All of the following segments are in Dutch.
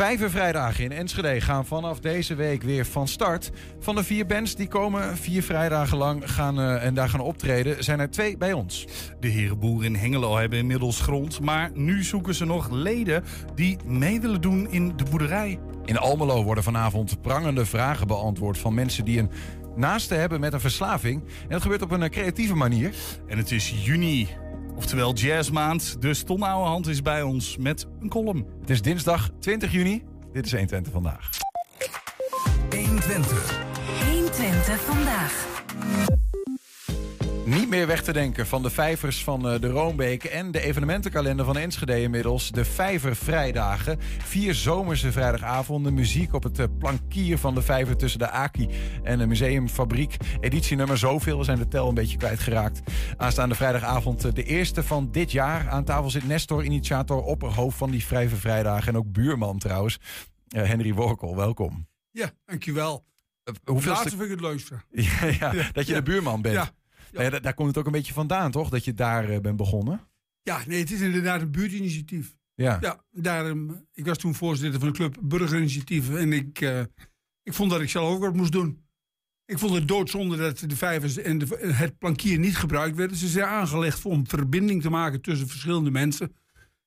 Vijvervrijdagen in Enschede gaan vanaf deze week weer van start. Van de vier bands die komen vier vrijdagen lang gaan, uh, en daar gaan optreden, zijn er twee bij ons. De herenboeren in Hengelo hebben inmiddels grond, maar nu zoeken ze nog leden die mee willen doen in de boerderij. In Almelo worden vanavond prangende vragen beantwoord van mensen die een naaste hebben met een verslaving. En dat gebeurt op een eh, creatieve manier. En het is juni. Oftewel jazzmaand. Dus Ton Ouwehand is bij ons met een column. Het is dinsdag 20 juni. Dit is 120 vandaag. 120. 120 vandaag. Niet meer weg te denken van de vijvers van eh, de Roombeek en de evenementenkalender van Enschede inmiddels. De Vijver Vrijdagen. Vier zomerse vrijdagavonden. Muziek op het eh, plankier van de vijver tussen de Aki en de Museumfabriek. Editie nummer zoveel. We zijn de tel een beetje kwijtgeraakt. Aanstaande vrijdagavond eh, de eerste van dit jaar. Aan tafel zit Nestor, initiator, opperhoofd van die Vijver Vrijdagen. En ook buurman trouwens. Henry Workel, welkom. Ja, dankjewel. Hoeveel Laatste vind ik het leukste. ja, ja, dat je de buurman bent. Ja. Ja. daar, komt het ook een beetje vandaan, toch? Dat je daar uh, bent begonnen? Ja, nee, het is inderdaad een buurtinitiatief. Ja. ja daarom, ik was toen voorzitter van de club Burgerinitiatieven. En ik, uh, ik vond dat ik zelf ook wat moest doen. Ik vond het doodzonde dat de vijvers en de, het plankier niet gebruikt werden. Ze zijn aangelegd om verbinding te maken tussen verschillende mensen.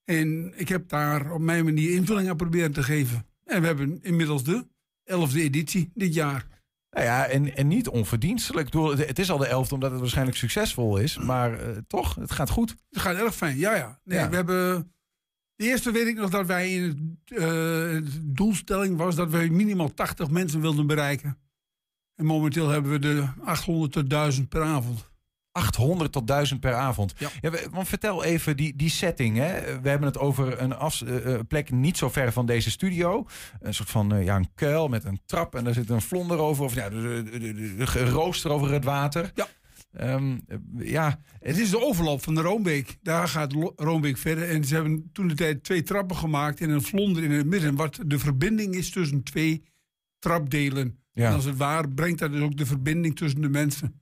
En ik heb daar op mijn manier invulling aan proberen te geven. En we hebben inmiddels de elfde editie dit jaar. Nou ja, en, en niet onverdienstelijk. Het is al de elfde omdat het waarschijnlijk succesvol is. Maar uh, toch, het gaat goed. Het gaat erg fijn, ja, ja. Nee, ja. We hebben... De eerste weet ik nog dat wij in het, uh, doelstelling was dat wij minimaal 80 mensen wilden bereiken. En momenteel hebben we de 800 tot 1000 per avond. 800 tot 1000 per avond. Ja. ja want vertel even die, die setting. Hè? We hebben het over een af, uh, plek niet zo ver van deze studio. Een soort van uh, ja, een kuil met een trap en daar zit een vlonder over. Of ja, de, de, de, de rooster over het water. Ja. Um, ja. Het is de overloop van de Roombeek. Daar gaat Roombeek verder. En ze hebben toen de tijd twee trappen gemaakt en een vlonder in het midden. Wat de verbinding is tussen twee trapdelen. Ja. En als het waar brengt dat dus ook de verbinding tussen de mensen.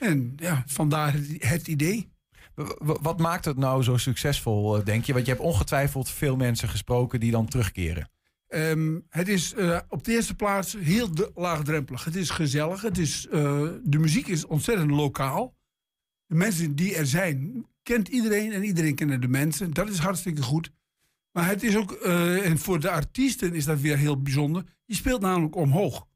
En ja, vandaar het, idee. Wat maakt het nou zo succesvol, eh, denk je? Want je hebt ongetwijfeld veel mensen gesproken die dan terugkeren. Um, het is uh, op de eerste plaats heel laagdrempelig. Het is gezellig. Het is, uh, de muziek is ontzettend lokaal. De mensen die er zijn, kent iedereen en iedereen kent de mensen. Dat is hartstikke goed. Maar het is ook, uh, en voor de artiesten is dat weer heel bijzonder. Je speelt namelijk omhoog.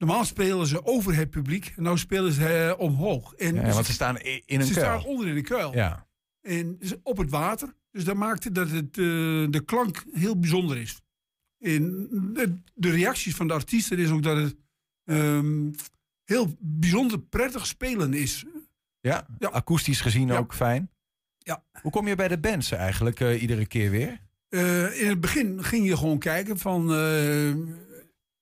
Normaal spelen ze over het publiek. En nu spelen ze uh, omhoog. En ja, want ze staan in een ze kuil. Ze staan onder in de kuil. Ja. En op het water. Dus dat maakt dat het, uh, de klank heel bijzonder is. En de, de, reacties van de artiesten is ook dat het um, heel bijzonder prettig spelen is. Ja, ja. akoestisch gezien ja. ook fijn. Ja. Hoe kom je bij de bands eigenlijk uh, iedere keer weer? in het begin ging je gewoon kijken van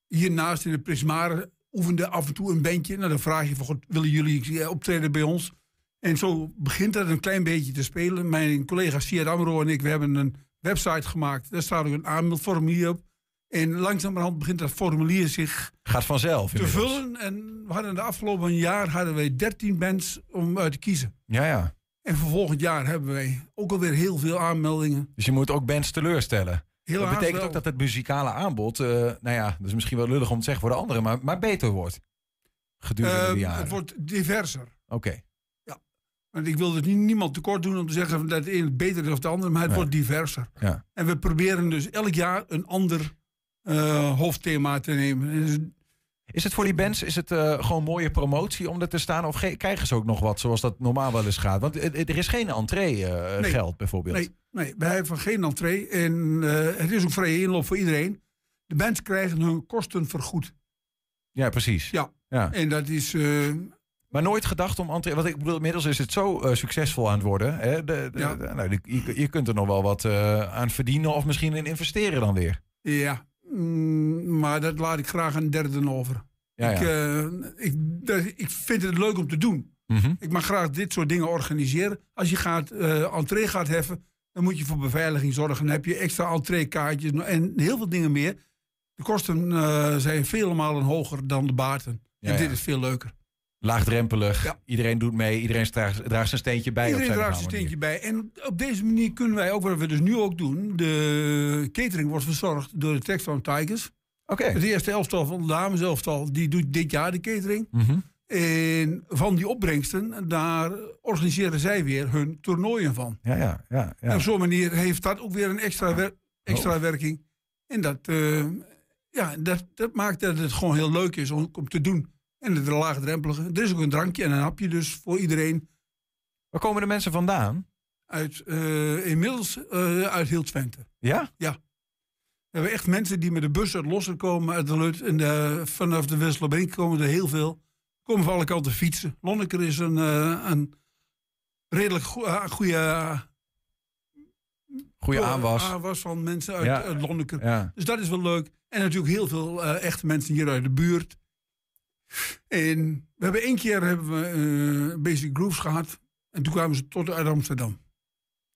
hiernaast in de Prismare oefende af en toe een bandje. Nou, dan vraag je van, God, willen jullie optreden bij ons? En zo begint dat een klein beetje te spelen. Mijn collega Siad Amro en ik, we hebben een website gemaakt. Daar staat ook een aanmeldformulier op. En langzamerhand begint dat formulier zich... Gaat vanzelf Te vullen. En we hadden de afgelopen jaar hadden wij 13 bands om uit te kiezen. Ja, ja. En voor volgend jaar hebben wij ook alweer heel veel aanmeldingen. Dus je moet ook bands teleurstellen? Dat betekent ook dat het muzikale aanbod, uh, nou ja, dat is misschien wel lullig om te zeggen voor de anderen, maar, maar beter wordt. Gedurende uh, de jaren. Het wordt diverser. Oké. Okay. Ja. Want ik wil dus niet, niemand tekort doen om te zeggen dat het een beter is of de ander, maar het wordt diverser. Ja. En we proberen dus elk jaar een ander uh, hoofdthema te nemen. Is het voor die bands is het, uh, gewoon mooie promotie om er te staan? Of krijgen ze ook nog wat zoals dat normaal wel eens gaat? Want er is geen entree uh, nee. geld bijvoorbeeld. Nee, nee, wij hebben geen entree. En uh, het is ook vrije inloop voor iedereen. De bands krijgen hun kosten vergoed. Ja, precies. Ja, ja. en dat is... maar nooit gedacht om entree... Want ik bedoel, inmiddels is het zo succesvol aan het worden. Hè? De, de, ja. de, nou, je, je, kunt er nog wel wat aan verdienen of misschien in investeren dan weer. Ja, mm, maar dat laat ik graag een derde over. Ja, ik, uh, ik, ik, vind het leuk om te doen. Mm -hmm. Ik mag graag dit soort dingen organiseren. Als je gaat, uh, entree gaat heffen, dan moet je voor beveiliging zorgen. Dan heb je extra entreekaartjes en heel veel dingen meer. De kosten uh, zijn vele malen hoger dan de baarten. En dit is veel leuker. Laagdrempelig, iedereen doet mee, iedereen draagt, draagt zijn steentje bij. Iedereen draagt zijn steentje bij. En op deze manier kunnen wij ook, wat we dus nu ook doen, de catering wordt verzorgd door de Textron Tigers. Oké. Het eerste elftal van de dames elftal, die doet dit jaar de catering. Mm En van die opbrengsten, daar organiseren zij weer hun toernooien van. Ja, ja, ja. ja. En op zo'n manier heeft dat ook weer een extra, extra oh. werking. En dat, uh, ja, dat, dat maakt dat het gewoon heel leuk is om, om te doen. En het laagdrempelige. Er is ook een drankje en een hapje dus voor iedereen. Waar komen de mensen vandaan? Uit, uh, inmiddels uh, uit heel Twente. Ja? Ja. We hebben echt mensen die met de bus uit Lossen komen, uit de Lut. En de, vanaf de Westlobrink komen er heel veel. Komen van alle kanten fietsen. Lonneker is een, uh, een redelijk goede... Goede aanwas. aanwas van mensen uit, ja. uit Lonneker. Ja. Dus dat is wel leuk. En natuurlijk heel veel echte mensen hier uit de buurt. En we hebben één keer hebben we, Basic Grooves gehad. En toen kwamen ze tot uit Amsterdam.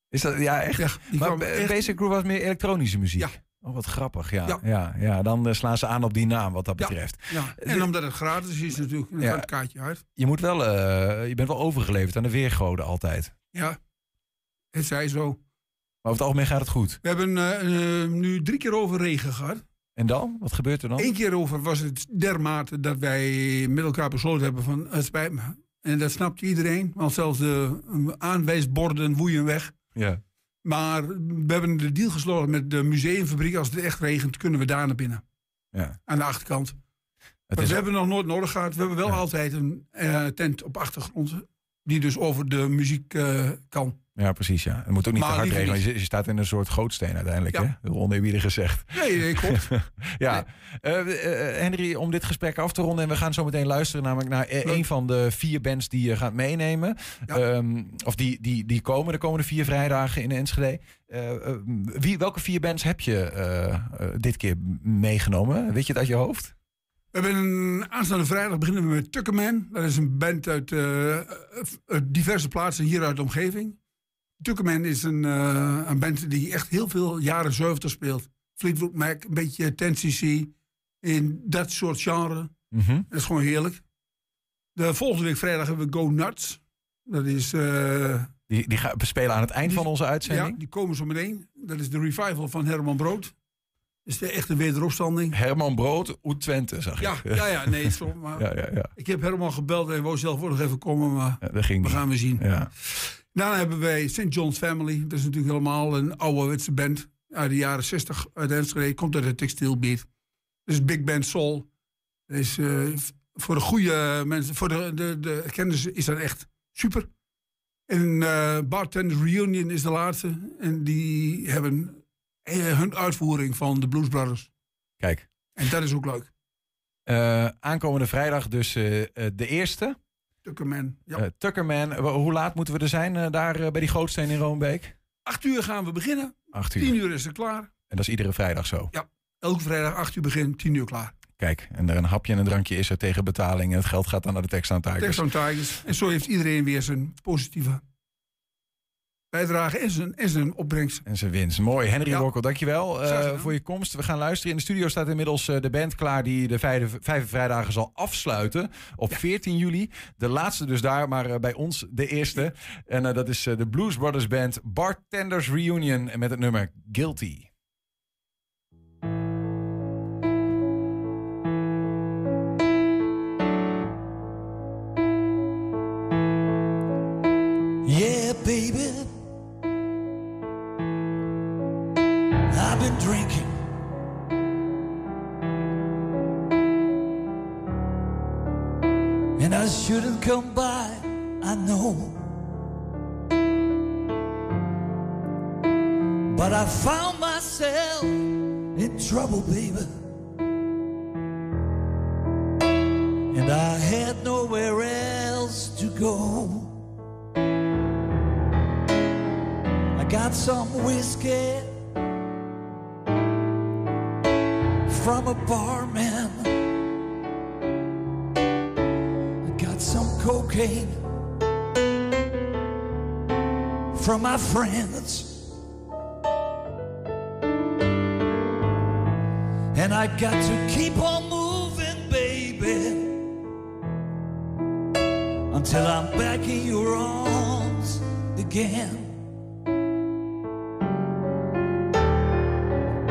Is dat, ja, echt? Ja, maar Basic Groove was meer elektronische muziek? Ja. Oh, wat grappig, ja. Ja, ja, dan uh, slaan ze aan op die naam wat dat betreft. Ja, En omdat het gratis is natuurlijk, dan gaat het kaartje uit. Je, moet wel, uh, je bent wel overgeleverd aan de weergoden altijd. Ja, het zij zo. Maar over het algemeen gaat het goed. We hebben nu drie keer over regen gehad. En dan? Wat gebeurt er dan? Eén keer over was het dermate dat wij met elkaar besloten hebben van het spijt me. En dat snapt iedereen, want zelfs de aanwijsborden woeien weg. Ja. Maar we hebben de deal gesloten met de museumfabriek. Als het echt regent, kunnen we daar naar binnen. Ja. Aan de achterkant. we hebben nog nooit nodig gehad. We hebben wel altijd een uh, tent op achtergrond. Die dus over de muziek uh, kan. Ja, precies. Ja. Het moet ook niet te hard regenen. Je, je, staat in een soort gootsteen uiteindelijk. Ja. Hè? Oneerbiedig gezegd. Nee, nee klopt. ja. Nee. Uh, uh, Henry, om dit gesprek af te ronden. En we gaan zo meteen luisteren namelijk naar Leuk. een van de vier bands die je gaat meenemen. Ja. Um, of die, die, die komen de komende vier vrijdagen in Enschede. Uh, wie, welke vier bands heb je dit keer meegenomen? Weet je het uit je hoofd? We hebben een aanstaande vrijdag beginnen we met Tuckerman. Dat is een band uit, uit diverse plaatsen hier uit de omgeving. Tuckerman is een, uh, een band die echt heel veel jaren 70 speelt. Fleetwood Mac, een beetje 10cc. In dat soort genre. Mm -hmm. Dat is gewoon heerlijk. De volgende week vrijdag hebben we Go Nuts. Dat is... Uh, die, die gaan spelen aan het eind die, van onze uitzending? Ja, die komen zo meteen. Dat is de revival van Herman Brood. Dat is de echte wederopstanding. Herman Brood, uit Twente, zag ja, ik. Ja, ja, nee, zo, maar ja, ja, ja. Ik heb Herman gebeld en wou zelf ook nog even komen, maar ja, dat ging we gaan we zien. Ja. Daarna hebben wij St. John's Family. Dat is natuurlijk helemaal een ouderwetse band. Uit de jaren 60 uit Enschede. Komt uit de textielbeat. Dat is Big Band Soul. Dat is, uh, voor de goede mensen, voor de, de, de kennis is dat echt super. En uh, Bartenders Reunion is de laatste. En die hebben uh, hun uitvoering van de Blues Brothers. Kijk. En dat is ook leuk. aankomende vrijdag dus de eerste. Tuckerman. Ja. Uh, Tuckerman, hoe laat moeten we er zijn uh, daar uh, bij die Gootsteen in Roombeek? Acht uur gaan we beginnen. Acht uur. Tien uur is het klaar. En dat is iedere vrijdag zo? Ja, elke vrijdag acht uur begin, tien uur klaar. Kijk, en er een hapje en een drankje is er tegen betaling. En het geld gaat dan naar de Texan Tigers. Texan Tigers. En zo heeft iedereen weer zijn positieve bijdrage en zijn, en zijn opbrengst. En zijn winst. Mooi. Henry ja. Workel, dankjewel uh, voor je komst. We gaan luisteren. In de studio staat inmiddels uh, de band klaar die de vijf, vijf vrijdagen zal afsluiten. Op ja. 14 juli. De laatste dus daar, maar uh, bij ons de eerste. En dat is de Blues Brothers Band Bartenders Reunion met het nummer Guilty. Drinking. And I shouldn't come by, I know. But I found myself in trouble, baby. And I had nowhere else to go. I got some whiskey from a barman. I got some cocaine from my friends. And I got to keep on moving, baby. until I'm back in your arms again.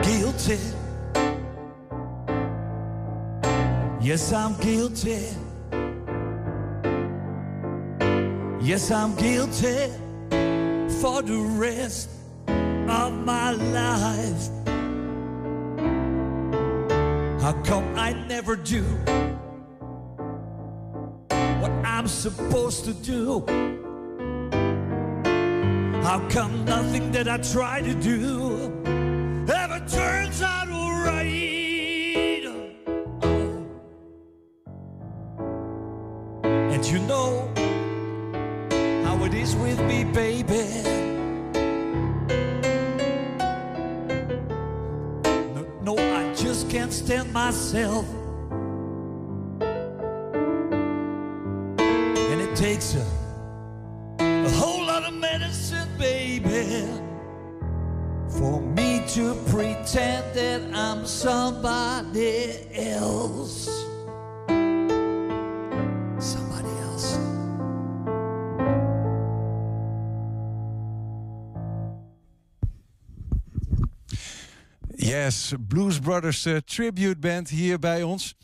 Guilty. Yes, I'm guilty. Yes, I'm guilty for the rest of my life. How come I never do what I'm supposed to do? How come nothing that I try to do myself. Yes, Blues Brothers uh, Tribute Band hier bij ons.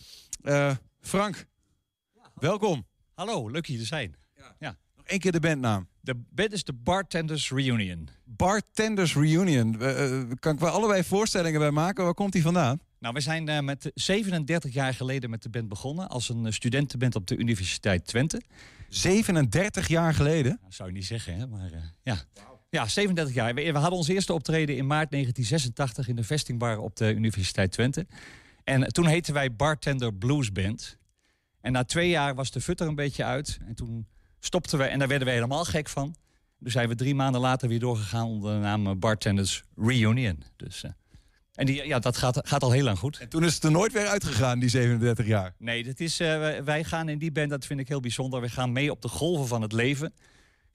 Uh, Frank, welkom. Hallo, leuk hier te zijn. Nog één keer de bandnaam. De band is de Bartenders Reunion. Bartenders Reunion. Uh, kan ik wel allebei voorstellingen bij maken? Waar komt die vandaan? Nou, we zijn met 37 jaar geleden met de band begonnen als een studentenband op de Universiteit Twente. 37 jaar geleden? Dat zou je niet zeggen, hè? Maar ja. Ja, 37 jaar. We, we, hadden ons eerste optreden in maart 1986 in de vestingbar op de Universiteit Twente. En toen heten wij Bartender Blues Band. En na twee jaar was de fut er een beetje uit. En toen stopten we en daar werden we helemaal gek van. Dus zijn we drie maanden later weer doorgegaan onder de naam Bartenders Reunion. Dus, uh, en die, ja, dat gaat, gaat al heel lang goed. En toen is het er nooit weer uitgegaan, die 37 jaar? Nee, dat is, uh, wij gaan in die band, dat vind ik heel bijzonder. We gaan mee op de golven van het leven.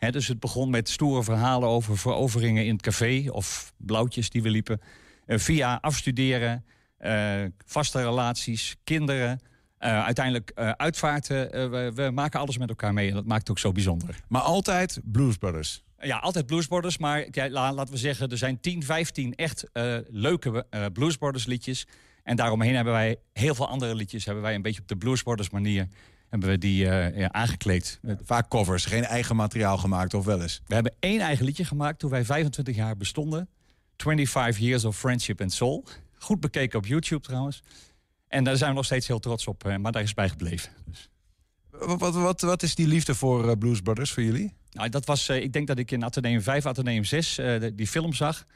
He, dus het begon met stoere verhalen over veroveringen in het café... of blauwtjes die we liepen. Uh, via afstuderen, vaste relaties, kinderen... Uh, uiteindelijk uitvaarten. We, we, maken alles met elkaar mee en dat maakt het ook zo bijzonder. Maar altijd Blues Brothers? Ja, altijd Blues Brothers. Maar ja, laten we zeggen, er zijn 10, 15 echt leuke Blues Brothers liedjes. En daaromheen hebben wij heel veel andere liedjes. Hebben wij een beetje op de Blues Brothers manier hebben we die ja, aangekleed. Vaak covers, geen eigen materiaal gemaakt of wel eens? We hebben één eigen liedje gemaakt toen wij 25 jaar bestonden. 25 Years of Friendship and Soul. Goed bekeken op YouTube trouwens. En daar zijn we nog steeds heel trots op, maar daar is bij gebleven. Dus. Wat, wat, wat is die liefde voor Blues Brothers voor jullie? Nou, dat was, ik denk dat ik in Atheneum 5, Atheneum 6 uh, de, die film zag.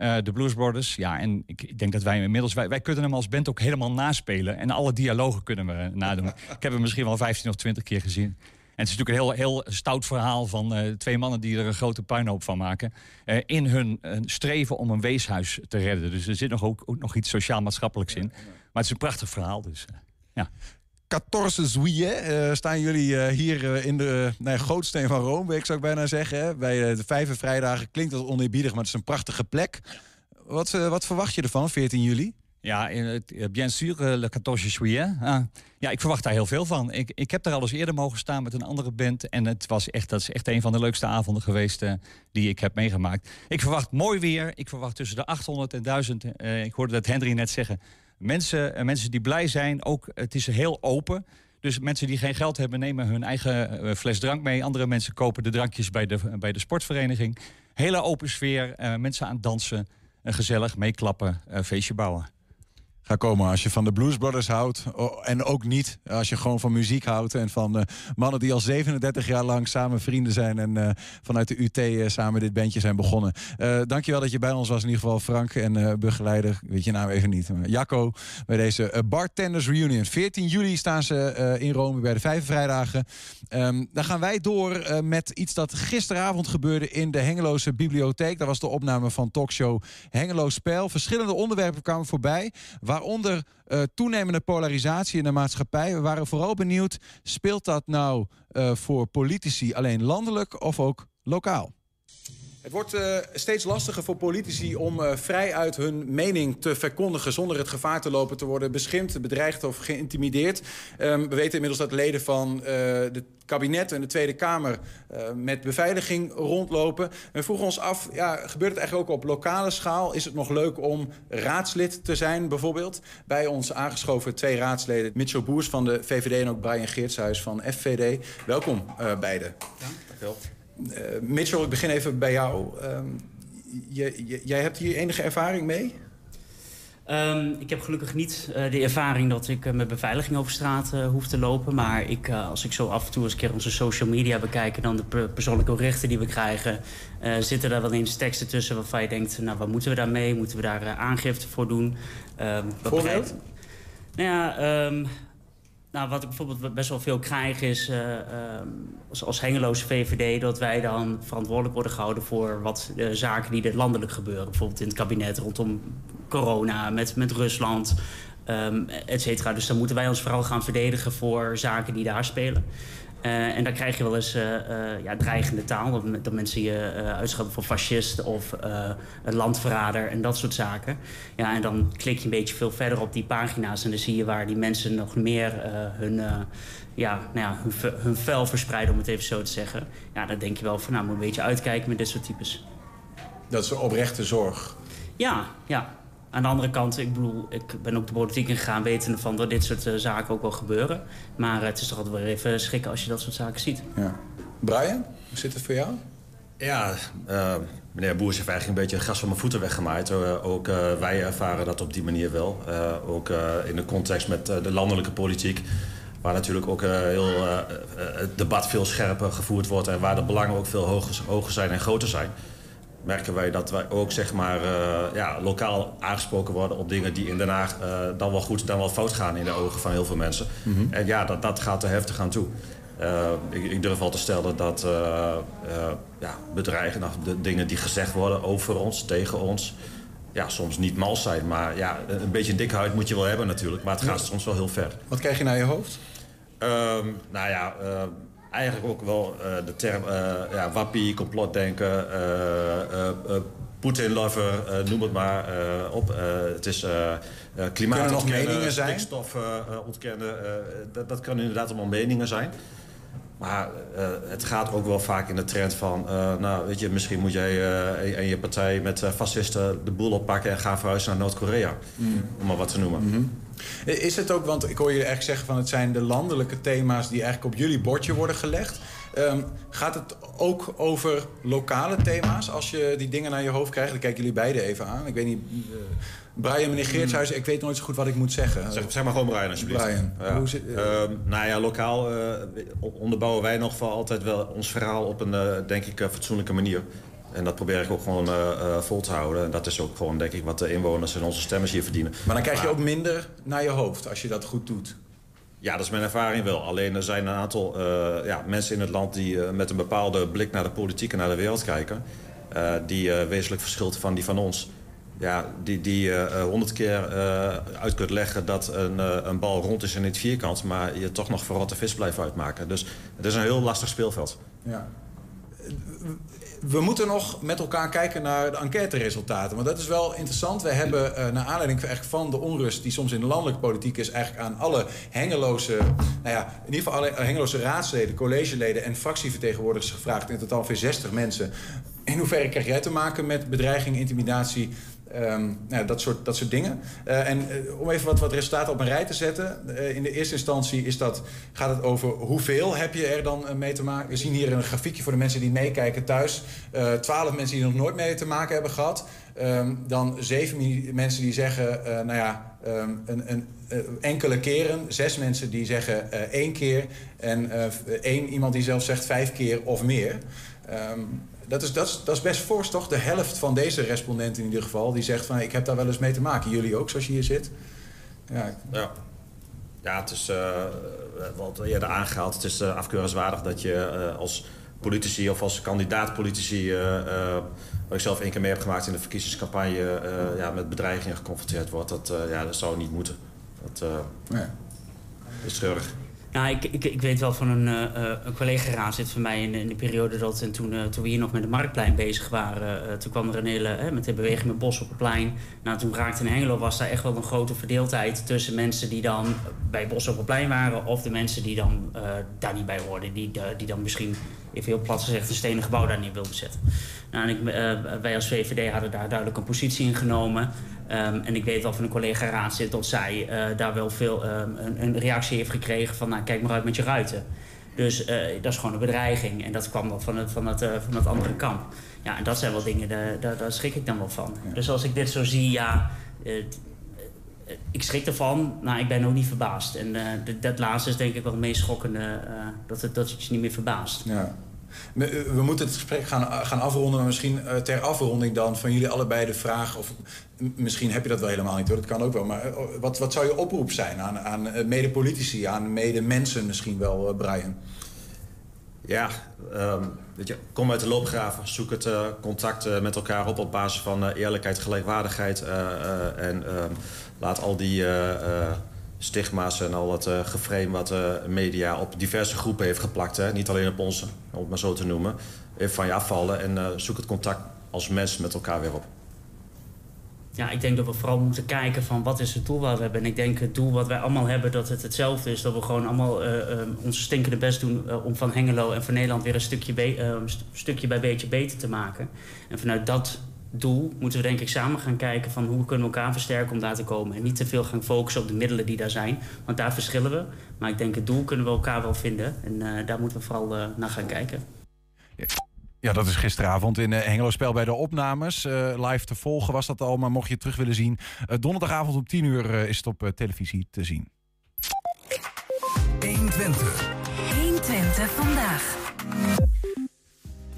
De Blues Brothers. Ja, en ik, ik, denk dat wij inmiddels, wij, wij kunnen hem als band ook helemaal naspelen. En alle dialogen kunnen we nadoen. ik heb hem misschien wel 15 of 20 keer gezien. En het is natuurlijk een heel, heel stout verhaal van uh, twee mannen die er een grote puinhoop van maken. Uh, in hun uh, streven om een weeshuis te redden. Dus er zit nog ook, ook nog iets sociaal-maatschappelijks in. Maar het is een prachtig verhaal. Dus, ja. 14 juillet staan jullie hier in de nee, gootsteen van Rome, zou ik bijna zeggen. Bij de vijven vrijdagen klinkt dat oneerbiedig, maar het is een prachtige plek. Wat, wat verwacht je ervan, 14 juli? Ja, bien sûr, le 14 juillet. Ja, ik verwacht daar heel veel van. Ik, ik heb daar al eens eerder mogen staan met een andere band. En het was echt, dat is echt een van de leukste avonden geweest die ik heb meegemaakt. Ik verwacht mooi weer. Ik verwacht tussen de 800 en 1000. Uh, ik hoorde dat Henry net zeggen. Mensen, uh, mensen die blij zijn, ook, het is heel open. Dus mensen die geen geld hebben, nemen hun eigen fles drank mee. Andere mensen kopen de drankjes bij de, bij de sportvereniging. Hele open sfeer, mensen aan het dansen. gezellig, meeklappen, feestje bouwen ga komen als je van de Blues Brothers houdt. En ook niet als je gewoon van muziek houdt. En van uh, mannen die al 37 jaar lang samen vrienden zijn. En uh, vanuit de UT uh, samen dit bandje zijn begonnen. dankjewel dat je bij ons was. In ieder geval Frank en begeleider. Weet je naam even niet. Jacco bij deze Bartenders Reunion. 14 juli staan ze in Rome bij de Vijf Vrijdagen. Um, dan gaan wij door met iets dat gisteravond gebeurde in de Hengeloze Bibliotheek. Dat was de opname van talkshow Hengelo Spel. Verschillende onderwerpen kwamen voorbij. Waaronder uh, toenemende polarisatie in de maatschappij. We waren vooral benieuwd, speelt dat nou uh, voor politici alleen landelijk of ook lokaal? Het wordt uh, steeds lastiger voor politici om uh, vrij uit hun mening te verkondigen... zonder het gevaar te lopen te worden beschimpt, bedreigd of geïntimideerd. Um, we weten inmiddels dat leden van uh, de kabinet en de Tweede Kamer met beveiliging rondlopen. We vroegen ons af, ja, gebeurt het eigenlijk ook op lokale schaal? Is het nog leuk om raadslid te zijn bijvoorbeeld? Bij ons aangeschoven twee raadsleden, Mitchell Boers van de VVD... en ook Brian Geertshuis van FVD. Welkom beiden. Dank. Uh, Mitchell, ik begin even bij jou. Uh, je, jij hebt hier enige ervaring mee? Um, ik heb gelukkig niet uh, de ervaring dat ik uh, met beveiliging over straat uh, hoef te lopen. Maar ik, als ik zo af en toe eens een keer onze social media bekijk... dan de persoonlijke berichten die we krijgen... zitten daar wel eens teksten tussen waarvan je denkt... nou, wat moeten we daarmee? Moeten we daar aangifte voor doen? Um, Voorbeeld? Nou ja, um, nou, wat ik bijvoorbeeld best wel veel krijg is uh, uh, als, Hengeloze VVD... dat wij dan verantwoordelijk worden gehouden voor wat zaken die er landelijk gebeuren. Bijvoorbeeld in het kabinet rondom corona, met, met Rusland, um, et cetera. Dus dan moeten wij ons vooral gaan verdedigen voor zaken die daar spelen. Uh, en dan krijg je wel eens uh, uh, ja, dreigende taal. Dat, dat mensen je uitschelden voor fascist of een landverrader en dat soort zaken. Ja, en dan klik je een beetje veel verder op die pagina's... en dan zie je waar die mensen nog meer hun, ja, nou ja, hun, hun vuil verspreiden, om het even zo te zeggen. Ja, dan denk je wel van, nou, moet een beetje uitkijken met dit soort types. Dat is een oprechte zorg. Ja, ja. Aan de andere kant, ik bedoel, ik ben ook de politiek ingegaan wetende van dat dit soort uh, zaken ook wel gebeuren. Maar uh, het is toch altijd wel even schrikken als je dat soort zaken ziet. Ja. Brian, hoe zit het voor jou? Ja, uh, meneer Boers heeft eigenlijk een beetje gas van mijn voeten weggemaaid. ook wij ervaren dat op die manier wel. ook in de context met de landelijke politiek. Waar natuurlijk ook heel, het debat veel scherper gevoerd wordt... en waar de belangen ook veel hoger, hoger zijn en groter zijn merken wij dat wij ook zeg maar, uh, ja, lokaal aangesproken worden op dingen die in Den Haag uh, dan wel goed, dan wel fout gaan in de ogen van heel veel mensen. Mm -hmm. En ja, dat, dat gaat er heftig aan toe. Uh, ik, ik, durf al te stellen dat ja, bedreigen, nou, de dingen die gezegd worden over ons, tegen ons, ja, soms niet mals zijn. Maar ja, een beetje een dikke huid moet je wel hebben natuurlijk. Maar het gaat soms wel heel ver. Wat krijg je naar je hoofd? Ehm, nou ja eigenlijk ook wel uh, de term uh, ja, wappie, complotdenken, uh, Poetin-lover, noem het maar op. het is klimaat nog meningen zijn? stikstof ontkennen. dat, dat kan inderdaad allemaal meningen zijn. Maar uh, het gaat ook wel vaak in de trend van... Uh, nou, weet je, misschien moet jij uh, en je partij met fascisten de boel oppakken... en gaan verhuizen naar Noord-Korea. Mm. Om maar wat te noemen. Mm -hmm. Is het ook, want ik hoor je eigenlijk zeggen van... het zijn de landelijke thema's die eigenlijk op jullie bordje worden gelegd. Um, gaat het ook over lokale thema's als je die dingen naar je hoofd krijgt? Dan kijken jullie beiden even aan. Ik weet niet... Brian, meneer Geertshuis, ik weet nooit zo goed wat ik moet zeggen. Zeg, zeg maar gewoon Brian, alsjeblieft. Brian, ja. hoe zit, uh... nou ja, lokaal uh, onderbouwen wij nog wel altijd wel ons verhaal op een, uh, denk ik, fatsoenlijke manier. En dat probeer ik ook gewoon vol te houden. En dat is ook gewoon, denk ik, wat de inwoners en onze stemmers hier verdienen. Maar dan krijg je ook minder naar je hoofd als je dat goed doet. Ja, dat is mijn ervaring wel. Alleen er zijn een aantal ja, mensen in het land die met een bepaalde blik naar de politiek en naar de wereld kijken. die wezenlijk verschilt van die van ons ja, die, die uh, honderd keer uh, uit kunt leggen dat een, een bal rond is en niet vierkant... maar je toch nog verrotte vis blijft uitmaken. Dus het is een heel lastig speelveld. Ja. We moeten nog met elkaar kijken naar de enquêteresultaten. Want dat is wel interessant. We hebben naar aanleiding van de onrust die soms in de landelijke politiek is... eigenlijk aan alle hengeloze, nou ja, in ieder geval alle hengeloze raadsleden, collegeleden... en fractievertegenwoordigers gevraagd, in totaal ongeveer 60 mensen... In hoeverre krijg jij te maken met bedreiging, intimidatie, Um, nou, dat, soort, dat soort dingen. Uh, en uh, om even wat, wat resultaten op een rij te zetten. Uh, in de eerste instantie is dat, gaat het over hoeveel heb je er dan mee te maken. We zien hier een grafiekje voor de mensen die meekijken thuis. Twaalf mensen die er nog nooit mee te maken hebben gehad. Um, dan zeven mensen die zeggen, nou ja, um, een, een, enkele keren. Zes mensen die zeggen één keer. En één iemand die zelf zegt vijf keer of meer. Dat is, dat, is, dat is best fors, toch? De helft van deze respondenten in ieder geval... die zegt van, ik heb daar wel eens mee te maken. Jullie ook, zoals je hier zit? Ja, ja. ja het is, uh, wat eerder aangehaald... het is uh, afkeurenswaardig dat je uh, als politici of als kandidaat-politici... wat ik zelf één keer mee heb gemaakt in de verkiezingscampagne... ja, met bedreigingen geconfronteerd wordt. Dat, ja, dat zou niet moeten. Dat, ja. is treurig. Nou, ik, ik, ik weet wel van een, uh, een collega zit van mij in, in de periode dat... en toen, uh, toen we hier nog met de Marktplein bezig waren... Toen kwam er een hele... met de beweging met Bos op het plein. Nou, toen raakte in Hengelo was daar echt wel een grote verdeeldheid... tussen mensen die dan bij Bos op het plein waren... of de mensen die dan daar niet bij hoorden. Die, die dan misschien, even heel plat gezegd, een stenen gebouw daar niet wilden zetten. Nou, en ik, wij als VVD hadden daar duidelijk een positie in genomen... Um, en ik weet wel van een collega raadslid dat zij uh, daar wel veel um, een, een, reactie heeft gekregen van... nou, kijk maar uit met je ruiten. Dus uh, dat is gewoon een bedreiging. En dat kwam dan van het, van het, uh, van het andere kamp. Ja, en dat zijn wel dingen, daar, daar, schrik ik dan wel van. Ja. Dus als ik dit zo zie, ja... ik schrik ervan, maar ik ben ook niet verbaasd. En dat laatste is denk ik wel het meest schokkende, dat, het, dat het je niet meer verbaast. Ja. We moeten het gesprek gaan, gaan afronden, maar misschien ter afronding dan van jullie allebei de vraag... of misschien heb je dat wel helemaal niet hoor, dat kan ook wel. Maar oh, wat, wat zou je oproep zijn aan, aan eh, mede-politici, aan mede-mensen misschien wel, Brian? Ja, um, je, kom uit de loopgraven. Zoek het contact met elkaar op op basis van eerlijkheid, gelijkwaardigheid. en um, laat al die stigma's en al het geframe wat de media op diverse groepen heeft geplakt... Hè, niet alleen op onze, om het maar zo te noemen, even van je afvallen. En zoek het contact als mens met elkaar weer op ja, ik denk dat we vooral moeten kijken van wat is het doel wat we hebben. En ik denk het doel wat wij allemaal hebben, dat het hetzelfde is. Dat we gewoon allemaal uh, uh, onze stinkende best doen uh, om van Hengelo en van Nederland weer een stukje, stukje bij beetje beter te maken. En vanuit dat doel moeten we denk ik samen gaan kijken van hoe kunnen we elkaar versterken om daar te komen. En niet te veel gaan focussen op de middelen die daar zijn. Want daar verschillen we. Maar ik denk het doel kunnen we elkaar wel vinden. En daar moeten we vooral naar gaan kijken. Ja, dat is gisteravond in uh, Hengelo Spel bij de opnames. Uh, live te volgen was dat al, maar mocht je het terug willen zien... Uh, donderdagavond om 10 uur is het op televisie te zien. 120. 120 vandaag.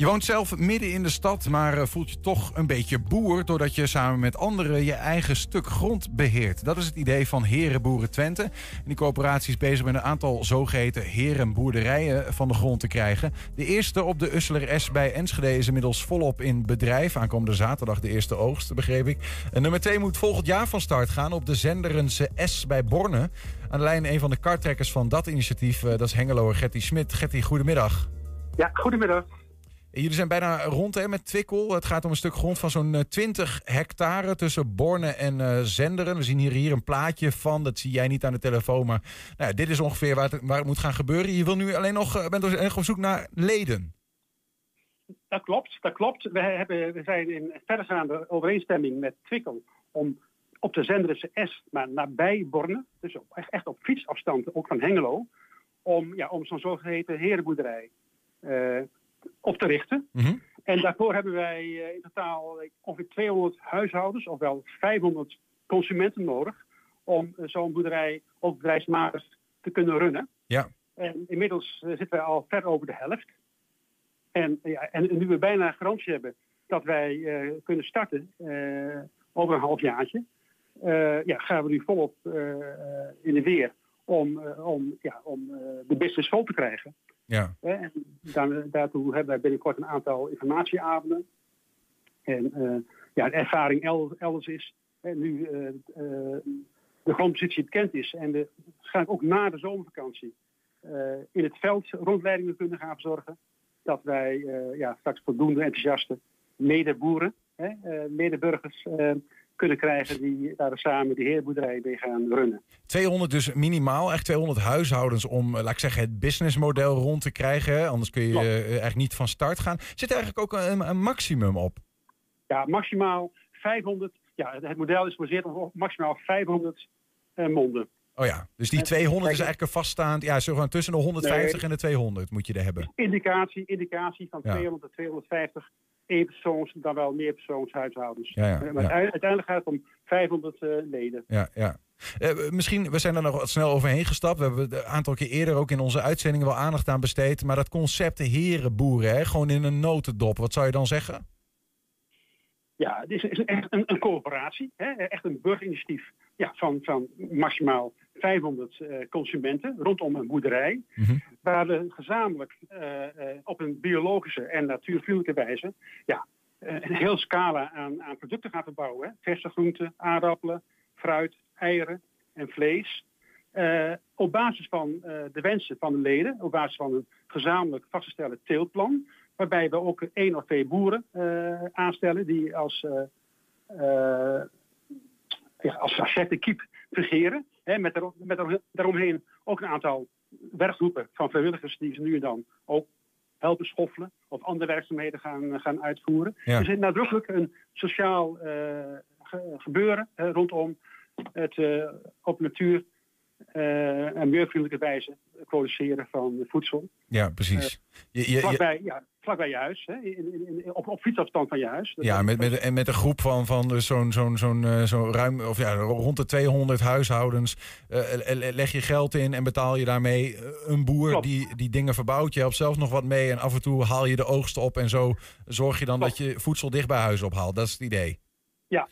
Je woont zelf midden in de stad, maar eh, voelt je toch een beetje boer... doordat je samen met anderen je eigen stuk grond beheert. Dat is het idee van Herenboeren Twente. En die coöperatie is bezig met een aantal zogeheten herenboerderijen van de grond te krijgen. De eerste op de Usseler S bij Enschede is inmiddels volop in bedrijf. Aankomende zaterdag de eerste oogst, begreep ik. En nummer 2 moet volgend jaar van start gaan op de Zenderense S bij Borne. Aan de lijn een van de kartrekkers van dat initiatief, eh, dat is Hengeloer Getty Smit. Getty, goedemiddag. Ja, goedemiddag. Jullie zijn bijna rond hè, met Twikkel. Het gaat om een stuk grond van zo'n 20 eh, hectare tussen Borne en uh, Zenderen. We zien hier, hier een plaatje van. Dat zie jij niet aan de telefoon. Maar nou dit is ongeveer waar het, waar het, moet gaan gebeuren. Je wil nu alleen nog, uh, bent dus op zoek naar leden. Dat klopt, dat klopt. We, hebben, we zijn in verdergaande overeenstemming met Twikkel om op de Zenderense S, maar nabij Borne, dus op, echt op fietsafstand, ook van Hengelo, om, ja, om zo'n zogeheten herenboerderij uh, op te richten. Mhm. En daarvoor hebben wij uh, in totaal ongeveer 200 huishoudens, ofwel 500 consumenten nodig, om uh, zo'n boerderij op bedrijfsmatig te kunnen runnen. Ja. En inmiddels zitten wij al ver over de helft. En, ja, en nu we bijna garantie hebben dat wij kunnen starten over een halfjaartje, ja, gaan we nu volop in de weer om, om, ja, om de business vol te krijgen. Ja. En daartoe hebben wij binnenkort een aantal informatieavonden. En uh, ja, de ervaring elders is, nu uh, uh, de grondpositie bekend is en de, waarschijnlijk ook na de zomervakantie in het veld rondleidingen kunnen gaan verzorgen, dat wij ja, straks voldoende enthousiaste medeboeren, medeburgers kunnen krijgen die daar samen de heerboerderij mee gaan runnen. 200 dus minimaal, echt 200 huishoudens om, eh, laat ik zeggen, het businessmodel rond te krijgen. Anders kun je uh, eigenlijk niet van start gaan. Zit er eigenlijk ook een, een maximum op? Ja, maximaal 500. Ja, het model is gebaseerd op maximaal 500 uh, monden. Oh ja, dus die 200 is eigenlijk een vaststaand, ja, zo tussen de 150 en de 200 moet je er hebben. Indicatie, indicatie van 200 tot 250 dan wel meer persoonshuishoudens. Ja, ja, maar uiteindelijk gaat het om 500 uh, eh, leden. Ja, ja. Uh, misschien, we zijn er nog wat snel overheen gestapt. We hebben een aantal keer eerder ook in onze uitzendingen wel aandacht aan besteed. Maar dat concept herenboeren, hè, gewoon in een notendop. Wat zou je dan zeggen? Ja, het is, is echt een, een coöperatie. Hè? Echt een burgerinitiatief ja, van, van maximaal 500 uh, eh, consumenten rondom een boerderij. Mhm. Waar we gezamenlijk uh, uh, op een biologische en natuurvriendelijke wijze ja, een heel scala aan, aan producten gaan verbouwen. Verse groenten, aardappelen, fruit, eieren en vlees. op basis van de wensen van de leden, op basis van een gezamenlijk vastgestelde teelplan, waarbij we ook één of twee boeren aanstellen die als, ja, als kiep fungeren. Hè, met, er, met er, daaromheen ook een aantal werkgroepen van vrijwilligers die ze nu en dan ook helpen schoffelen of andere werkzaamheden gaan, gaan uitvoeren. Er zit nadrukkelijk een sociaal gebeuren rondom het uh, op natuur uh, en milieuvriendelijke wijze produceren van voedsel. Ja, precies. Uh, je, je, vlakbij, ja, vlakbij je huis, hè, in, in, op, op fietsafstand van je huis. ja, met, met, en met een groep van, van zo'n zo'n zo'n zo ruim, of ja, rond de 200 huishoudens leg je geld in en betaal je daarmee een boer die, die dingen verbouwt. Je helpt zelf nog wat mee en af en toe haal je de oogst op en zo zorg je dan dat je voedsel dicht bij huis ophaalt. Dat is het idee. Ja,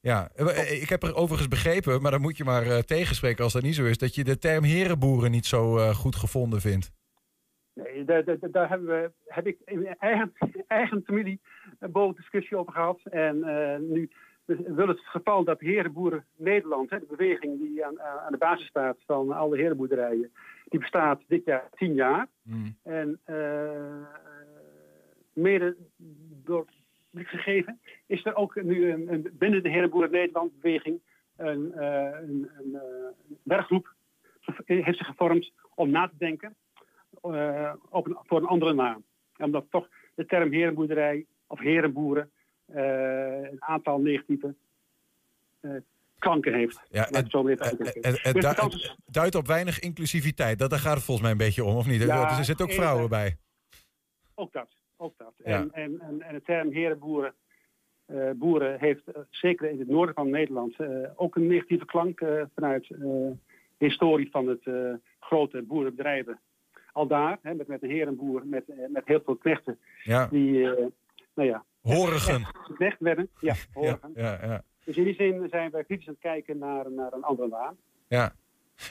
ja, eh, eh, ik heb er overigens begrepen, maar dan moet je maar uh, tegenspreken als dat niet zo is, dat je de term herenboeren niet zo uh, goed gevonden vindt. Nee, daar, daar, daar hebben we, heb ik in mijn eigen, eigen familie een boven discussie over gehad. En uh, nu wil het geval dat Herenboeren Nederland, hè, de beweging die aan, aan de basis staat van alle herenboerderijen, die bestaat dit jaar tien jaar. Mm. En mede door gegeven, is er ook nu een, een binnen de Herenboeren Nederland beweging een, uh, een, een uh, werkgroep heeft zich gevormd om na te denken uh, op een, voor een andere naam. Omdat toch de term herenboerderij of herenboeren een aantal negatieve klanken heeft. Ja, het, het, het, dus duidt op weinig inclusiviteit. Dat, daar gaat het volgens mij een beetje om, of niet? Ja, er zitten ook vrouwen bij. Ook dat ook dat. En, en, en, en, de term herenboeren uh, boeren heeft uh, zeker in het noorden van Nederland uh, ook een negatieve klank vanuit de historie van het grote boerenbedrijven. Al daar, hè, met, met een herenboer, met, met heel veel knechten, ja. die, nou ja... Horigen. Knecht werden, ja, horigen. Ja, ja, ja. Dus in die zin zijn wij kritisch aan het kijken naar, naar een andere naam. Ja.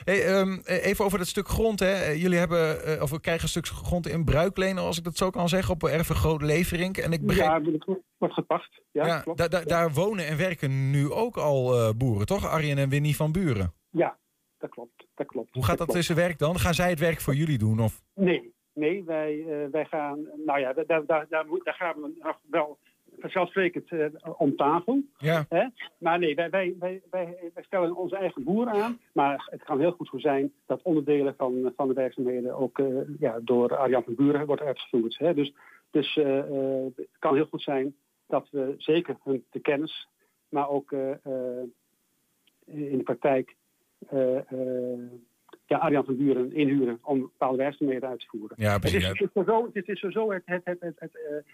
Hey, ehm, even over dat stuk grond. Hè. Jullie hebben, uh, of we krijgen een stuk grond in bruiklenen, als ik dat zo kan zeggen, op erven Groot Leverink. En ik begreep... Ja, het wordt gepacht. Ja, ja klopt. Daar wonen en werken nu ook al uh, boeren, toch? Arjen en Winnie van Buren. Ja, dat klopt. Dat klopt. Hoe gaat dat, tussen werk dan? Gaan zij het werk voor jullie doen? Of? Nee, nee wij, uh, wij gaan, nou ja, daar, daar, daar, daar gaan we nog wel vanzelfsprekend uh, om tafel. Ja. Hè? Maar nee, wij, wij, wij, wij, stellen onze eigen boer aan. Maar het kan heel goed zo zijn dat onderdelen van, van de werkzaamheden ook uh, ja, door Arjan van Buren wordt uitgevoerd. Hè? Dus, dus uh, het kan heel goed zijn dat we zeker hun de kennis, maar ook in de praktijk ja, Arjan van Buren inhuren om bepaalde werkzaamheden uit te voeren. Ja, precies. Het is, het is zo, het is sowieso het, het, het, het,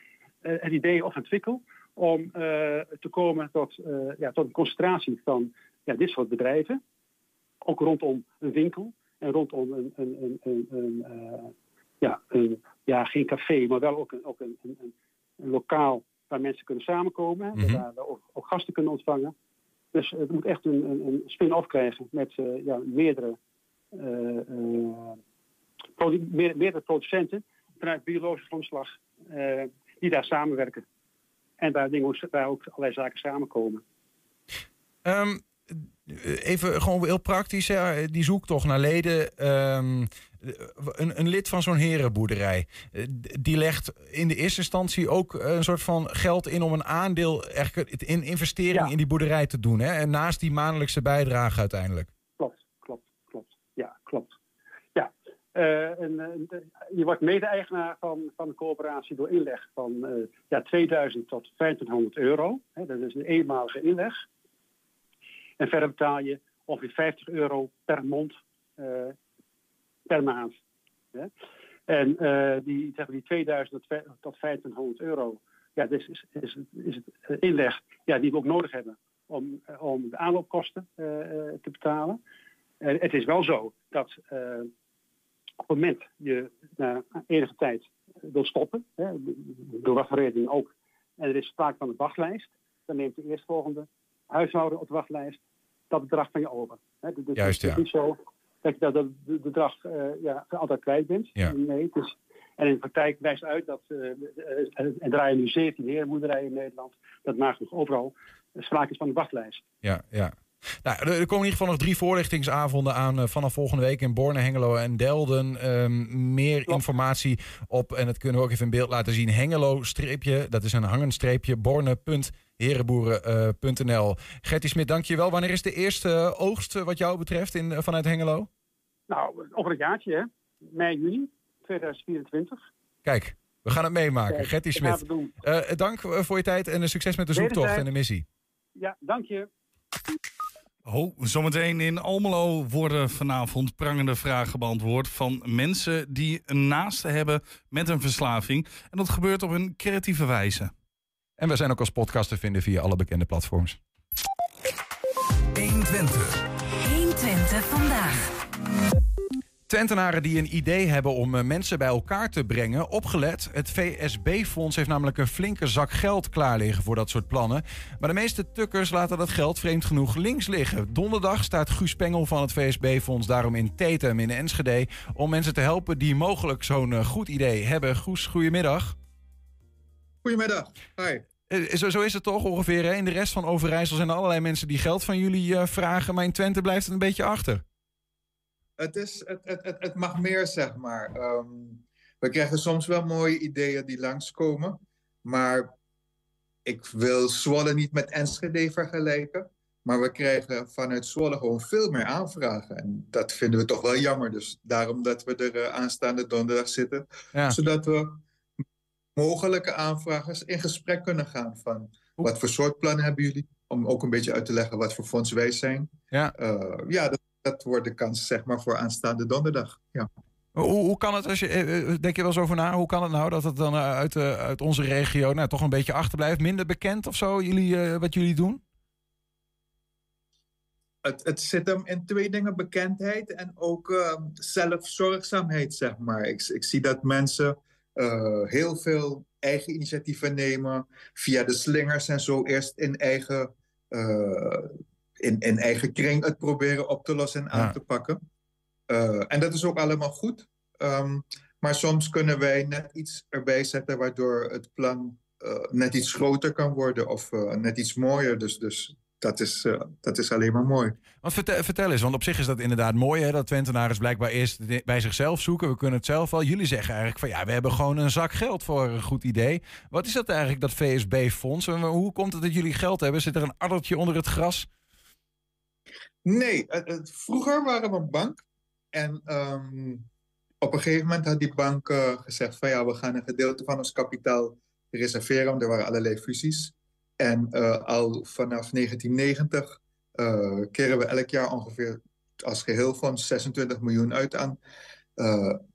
het eh, idee of ontwikkel om eh, te komen tot, eh, ja, tot een concentratie van ja, dit soort bedrijven. Ook rondom een winkel en rondom een, een, een, een, ja, een, ja, geen café, maar wel ook een, ook een, een, een lokaal waar mensen kunnen samenkomen. Mm Waar we ook, ook, gasten kunnen ontvangen. Dus het moet echt een, een, een spin-off krijgen met ja, meerdere, meerdere producenten vanuit biologische grondslag die daar samenwerken. En waar, dingen, waar ook allerlei zaken samenkomen. Um, even gewoon heel praktisch, hè? die zoektocht naar leden. Um, een, een, lid van zo'n herenboerderij, die legt in de eerste instantie ook een soort van geld in om een aandeel, in investering in die boerderij te doen. Hè? En naast die maandelijkse bijdrage uiteindelijk. Klopt, klopt, klopt. Ja, klopt. Uh, en, je wordt mede-eigenaar van, van de coöperatie door inleg van uh, ja, 2000 tot 2500 euro. Dat is een eenmalige inleg. En verder betaal je ongeveer 50 euro per mond per maand. En die, die 2000 tot 2500 euro, ja, dat is, is, is, het inleg ja, die we ook nodig hebben om, om de aanloopkosten te betalen. En het is wel zo dat op het moment je na enige tijd wil stoppen, hè, door wachtreding ook, en er is sprake van een wachtlijst, dan neemt de eerstvolgende huishouden op de wachtlijst dat bedrag van je over. Hè. Dus Juist, het is niet zo dat je dat bedrag uh, ja, altijd kwijt bent. Ja. Nee, en in de praktijk wijst uit dat uh, er draaien nu 17 herenboerderijen in Nederland. Dat maakt nog overal sprake is van een wachtlijst. Ja, ja. Nou, er komen in ieder geval nog drie voorlichtingsavonden aan uh, vanaf volgende week in Borne, Hengelo en Delden. Um, meer informatie op, en dat kunnen we ook even in beeld laten zien, Hengelo-streepje, dat is een hangend streepje, borne.herenboeren.nl. Uh, Gertie Smit, dank je wel. Wanneer is de eerste oogst wat jou betreft in, vanuit Hengelo? Nou, over een jaartje, hè? mei, juni 2024. Kijk, we gaan het meemaken. Kijk, Gertie Smit, uh, dank voor je tijd en succes met de zoektocht en de missie. Ja, dank je. Oh, zometeen in Almelo worden vanavond prangende vragen beantwoord van mensen die een naaste hebben met een verslaving. En dat gebeurt op een creatieve wijze. En we zijn ook als podcast te vinden via alle bekende platforms. 120. 120 vandaag. Twentenaren die een idee hebben om eh, mensen bij elkaar te brengen, opgelet. Het VSB-fonds heeft namelijk een flinke zak geld klaar liggen voor dat soort plannen. Maar de meeste tukkers laten dat geld vreemd genoeg links liggen. Donderdag staat Guus Pengel van het VSB-fonds daarom in Tetem in Enschede... om mensen te helpen die mogelijk zo'n eh, goed idee hebben. Guus, goedemiddag. Goedemiddag, hi. Eh, zo, zo is het toch ongeveer. Hè? In de rest van Overijssel zijn er allerlei mensen die geld van jullie vragen... maar in Twente blijft het een beetje achter het, is, het, het, het, het mag meer, zeg maar. Ehm, we krijgen soms wel mooie ideeën die langskomen. Maar ik wil Zwolle niet met Enschede vergelijken. Maar we krijgen vanuit Zwolle gewoon veel meer aanvragen. En dat vinden we toch wel jammer. Dus daarom dat we er uh, aanstaande donderdag zitten. Zodat we mogelijke aanvragers in gesprek kunnen gaan. Van wat voor soort plannen hebben jullie? Om ook een beetje uit te leggen wat voor fonds wij zijn. Ja, uh, ja dat dat wordt de kans zeg maar, voor aanstaande donderdag. Ja. Hoe, hoe kan het, als je, eh, eh, denk je wel eens over na, hoe kan het nou dat het dan eh, uit, uit onze regio nou, toch een beetje achterblijft? Minder bekend of zo, jullie, wat jullie doen? Het, het zit hem in twee dingen, bekendheid en ook uh, zelfzorgzaamheid, zeg maar. Ik, ik zie dat mensen heel veel eigen initiatieven nemen, via de slingers en zo, eerst in eigen in, in eigen kring het proberen op te lossen en aan te pakken. Uh, en dat is ook allemaal goed. Um, maar soms kunnen wij net iets erbij zetten waardoor het plan uh, net iets groter kan worden of uh, net iets mooier. Dus, dus dat, is, dat is alleen maar mooi. Want vertel, vertel, eens, want op zich is dat inderdaad mooi hè, dat Twentenaars blijkbaar eerst bij zichzelf zoeken. We kunnen het zelf wel. Jullie zeggen eigenlijk van ja, we hebben gewoon een zak geld voor een goed idee. Wat is dat eigenlijk, dat VSB-fonds? Hoe komt het dat jullie geld hebben? Zit er een addertje onder het gras? Nee, het, vroeger waren we een bank. En um, op een gegeven moment had die bank uh, gezegd van ja, we gaan een gedeelte van ons kapitaal reserveren. Er waren allerlei fusies. En al vanaf 1990 uh, eh, keren we elk jaar ongeveer als geheel van 26 miljoen uit aan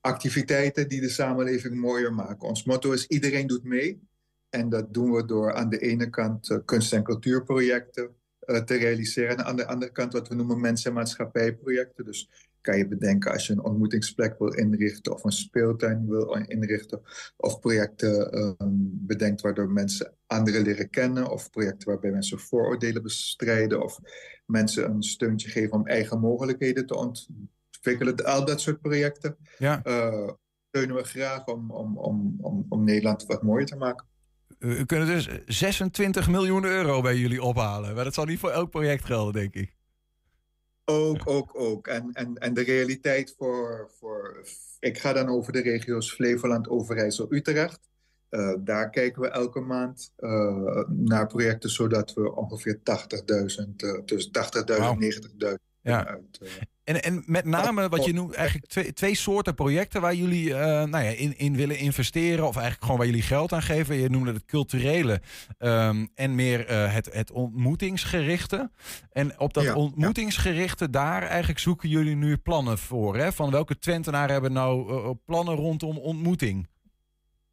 activiteiten die de samenleving mooier maken. Ons motto is iedereen doet mee. En dat doen we door aan de ene kant kunst- en cultuurprojecten te realiseren. En aan de andere kant wat we noemen mensen- en maatschappijprojecten. Dus kan je bedenken als je een ontmoetingsplek wil inrichten of een speeltuin wil inrichten. Of projecten um, bedenkt waardoor mensen anderen leren kennen. Of projecten waarbij mensen vooroordelen bestrijden. Of mensen een steuntje geven om eigen mogelijkheden te ontwikkelen. Al dat soort projecten ja. uh, steunen we graag om, om, om, om, om Nederland wat mooier te maken. We kunnen dus 26 miljoen euro bij jullie ophalen. Maar dat zal niet voor elk project gelden, denk ik. Ook, ook, ook. En, en, en de realiteit voor, voor... Ik ga dan over de regio's Flevoland, Overijssel, Utrecht. Uh, daar kijken we elke maand uh, naar projecten... zodat we ongeveer 80.000, uh, tussen 80.000 en 90.000 ja. uit... En, en met name wat je noemt, eigenlijk twee, twee soorten projecten waar jullie uh, nou ja, in, in willen investeren. Of eigenlijk gewoon waar jullie geld aan geven. Je noemde het culturele um, en meer uh, het, het ontmoetingsgerichte. En op dat ja, ontmoetingsgerichte, ja. daar eigenlijk zoeken jullie nu plannen voor. Hè? Van welke Twentenaren hebben nou uh, plannen rondom ontmoeting?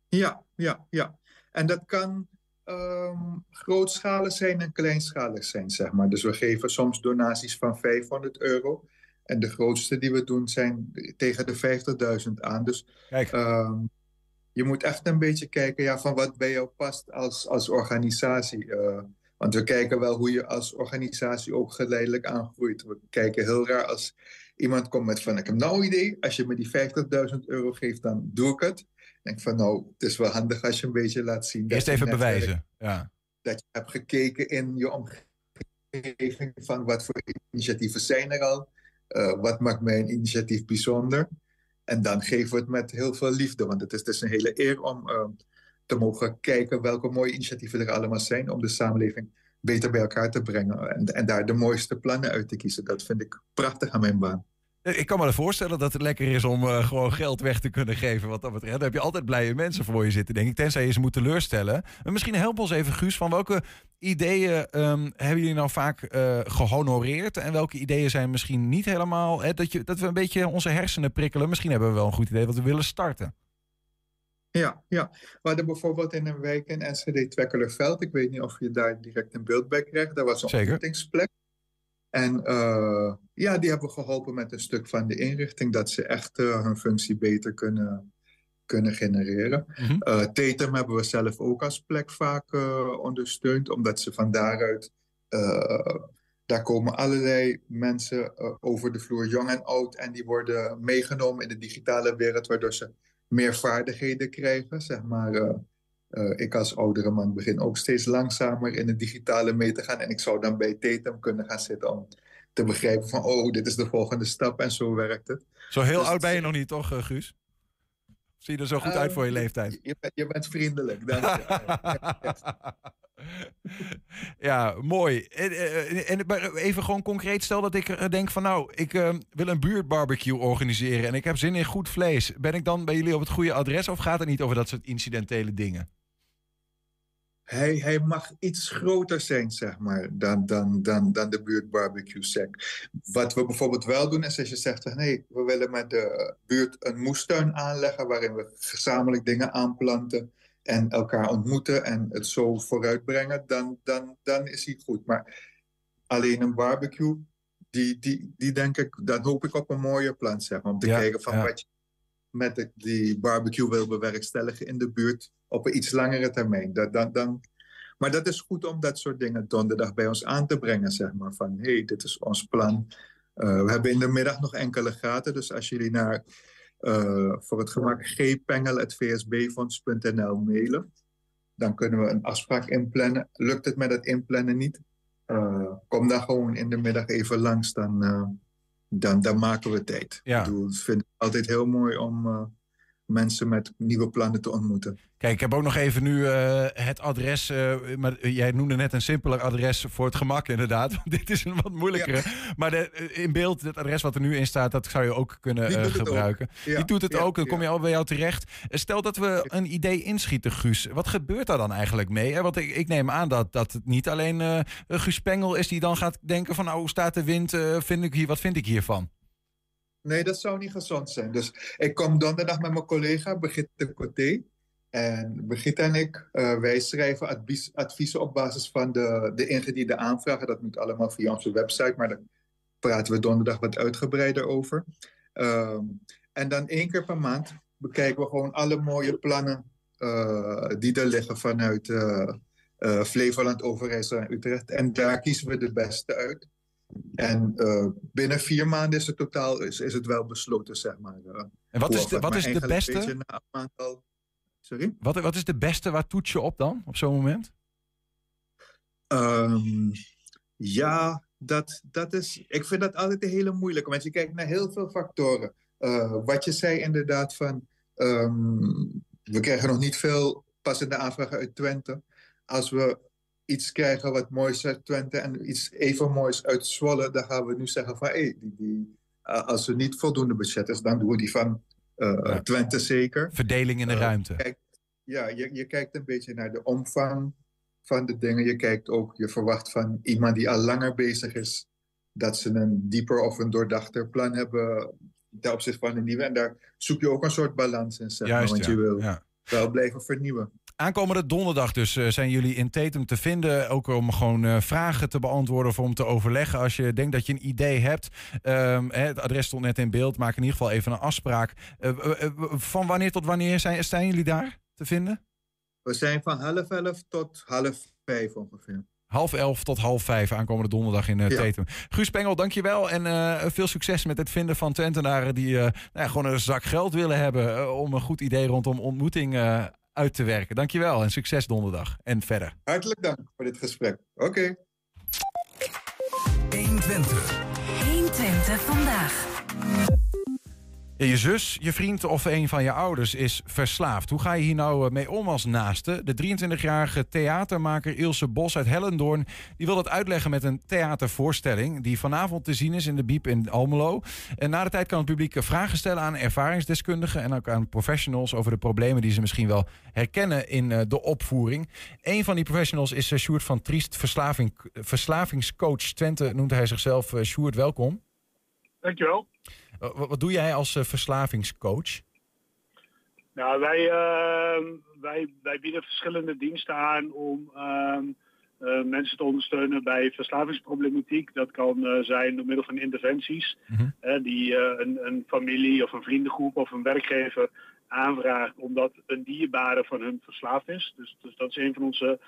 Ja, ja, ja. En dat kan um, grootschalig zijn en kleinschalig zijn, zeg maar. Dus we geven soms donaties van 500 euro. En de grootste die we doen zijn tegen de 50.000 aan. Dus um, je moet echt een beetje kijken ja, van wat bij jou past als, als organisatie. Uh, want we kijken wel hoe je als organisatie ook geleidelijk aangroeit. We kijken heel raar als iemand komt met van ik heb nou een idee. Als je me die 50.000 euro geeft, dan doe ik het. Ik denk van nou, het is wel handig als je een beetje laat zien. Eerst even bewijzen. Ja. Dat je hebt gekeken in je omgeving omgeving van wat voor initiatieven zijn er al. Uh, wat maakt mijn initiatief bijzonder? En dan geven we het met heel veel liefde. Want het is dus een hele eer om uh, te mogen kijken welke mooie initiatieven er allemaal zijn om de samenleving beter bij elkaar te brengen. En, en daar de mooiste plannen uit te kiezen. Dat vind ik prachtig aan mijn baan. Ik kan me voorstellen dat het lekker is om uh, gewoon geld weg te kunnen geven. Wat dat betreft. Dan heb je altijd blije mensen voor je zitten, denk ik. Tenzij je ze moet teleurstellen. Maar misschien help ons even, Guus, van welke ideeën um, hebben jullie nou vaak uh, gehonoreerd? En welke ideeën zijn misschien niet helemaal. Hè, dat, je, dat we een beetje onze hersenen prikkelen. Misschien hebben we wel een goed idee wat we willen starten. Ja, ja. We hadden bijvoorbeeld in een wijk in NCD Twekkelerveld. Ik weet niet of je daar direct een beeld bij krijgt. Daar was een ontmoetingsplek. En uh, ja, die hebben we geholpen met een stuk van de inrichting, dat ze echt uh, hun functie beter kunnen, kunnen genereren. Mm -hmm. uh, Tatum hebben we zelf ook als plek vaak ondersteund, omdat ze van daaruit, daar komen allerlei mensen over de vloer, jong en oud, en die worden meegenomen in de digitale wereld, waardoor ze meer vaardigheden krijgen, zeg maar. Uh, ik als oudere man begin ook steeds langzamer in het digitale mee te gaan. En ik zou dan bij Tatum kunnen gaan zitten om te begrijpen van... oh, dit is de volgende stap en zo werkt het. Zo heel dus oud ben je nog niet, toch, Guus? Zie je er zo goed uit voor je leeftijd? Je, je, je bent vriendelijk, dank je. ja, mooi. En, en, even gewoon concreet, stel dat ik denk van nou, ik uh, wil een buurtbarbecue organiseren en ik heb zin in goed vlees. Ben ik dan bij jullie op het goede adres of gaat het niet over dat soort incidentele dingen? Hij, hij mag iets groter zijn, zeg maar, dan, dan, dan, dan de buurtbarbecue sec. Wat we bijvoorbeeld wel doen, is als je zegt, nee, we willen met de buurt een moestuin aanleggen waarin we gezamenlijk dingen aanplanten en elkaar ontmoeten en het zo vooruitbrengen, dan, dan, dan is hij goed. Maar alleen een barbecue, die, die, die denk ik, dan hoop ik op een mooie plan, zeg maar, om te kijken van wat je met die barbecue wil bewerkstelligen in de buurt op een iets langere termijn. Dat, dan, dan, maar dat is goed om dat soort dingen donderdag bij ons aan te brengen, zeg maar. Van, hé, hey, dit is ons plan. Uh, we hebben in de middag nog enkele gaten, dus als jullie naar uh, voor het gemak gpengel.vsbfonds.nl mailen. Dan kunnen we een afspraak inplannen. Lukt het met het inplannen niet? Uh, kom dan gewoon in de middag even langs, dan, dan, dan maken we tijd. Ja. Ik bedoel, vind het altijd heel mooi om mensen met nieuwe plannen te ontmoeten. Kijk, ik heb ook nog even nu uh, het adres. Uh, maar jij noemde net een simpeler adres voor het gemak, inderdaad. Want dit is een wat moeilijkere. Ja. Maar de, eh, in beeld, het adres wat er nu in staat, dat zou je ook kunnen uh, gebruiken. Ja. Die doet het ook, dan kom je al bij jou terecht. Stel dat we een idee inschieten, Guus. Wat gebeurt daar dan eigenlijk mee? Want ik, ik neem aan dat, dat het niet alleen Guus Pengel is die dan gaat denken van... nou, hoe staat de wind? vind ik hier, wat vind ik hiervan? Nee, dat zou niet gezond zijn. Dus ik kom donderdag met mijn collega Brigitte Coté. En Brigitte en ik, uh, wij schrijven advies, adviezen op basis van de, de ingediende aanvragen. Dat moet allemaal via onze website, maar daar praten we donderdag wat uitgebreider over. Um, en dan één keer per maand bekijken we gewoon alle mooie plannen uh, die er liggen vanuit uh, Flevoland, Overijssel en Utrecht. En daar kiezen we de beste uit. En uh, binnen vier maanden is het totaal is, is het wel besloten, zeg maar. Uh, en wat is de, wat is de beste? Aantal... Sorry? Wat, wat is de beste? Waar toets je op dan, op zo'n moment? Um, ja, dat, dat is... Ik vind dat altijd een hele moeilijke. Want je kijkt naar heel veel factoren. Uh, wat je zei inderdaad van... Um, we krijgen nog niet veel passende aanvragen uit Twente. Als we iets krijgen wat moois uit Twente en iets even moois uit Zwolle, dan gaan we nu zeggen van hey, die, die, als er niet voldoende budget is, dan doen we die van uh, ja. Twente zeker. Verdeling in de uh, ruimte. Kijk, ja, je, je kijkt een beetje naar de omvang van de dingen. Je kijkt ook, je verwacht van iemand die al langer bezig is, dat ze een dieper of een doordachter plan hebben ten opzichte van een nieuwe. En daar zoek je ook een soort balans in, zeg Juist, maar, want ja. je wil ja. wel blijven vernieuwen. Aankomende donderdag dus uh, zijn jullie in Tatum te vinden. Ook om gewoon uh, vragen te beantwoorden of om te overleggen. Als je denkt dat je een idee hebt. Um, hè, het adres stond net in beeld. Maak in ieder geval even een afspraak. Uh, van wanneer tot wanneer zijn, zijn jullie daar te vinden? We zijn van half elf tot half vijf ongeveer. Half elf tot half vijf aankomende donderdag in uh, ja. Guus Pengel, dankjewel. En uh, veel succes met het vinden van Twentenaren die uh, nou ja, gewoon een zak geld willen hebben. om een goed idee rondom ontmoeting uit te werken. Dankjewel en succes donderdag en verder. Hartelijk dank voor dit gesprek. Oké. Okay. 120. 120 vandaag. Je zus, je vriend of een van je ouders is verslaafd. Hoe ga je hier nou eh, mee om als naaste? De 23-jarige theatermaker Ilse Bos uit Hellendoorn... die wil het uitleggen met een theatervoorstelling... die vanavond te zien is in de Biep in Almelo. En na de tijd kan het publiek vragen stellen aan ervaringsdeskundigen... en ook aan professionals over de problemen die ze misschien wel herkennen in eh, de opvoering. Een van die professionals is eh, Sjoerd van Triest, verslaving, verslavingscoach Twente noemt hij zichzelf. Sjoerd, welkom. Dankjewel. Wat, wat doe jij als uh, verslavingscoach? Nou, wij, uh, wij, wij bieden verschillende diensten aan om uh, mensen te ondersteunen bij verslavingsproblematiek. Dat kan zijn door middel van interventies mhm. die een, een familie of een vriendengroep of een werkgever aanvraagt omdat een dierbare van hun verslaafd is. Dus, dus dat is een van onze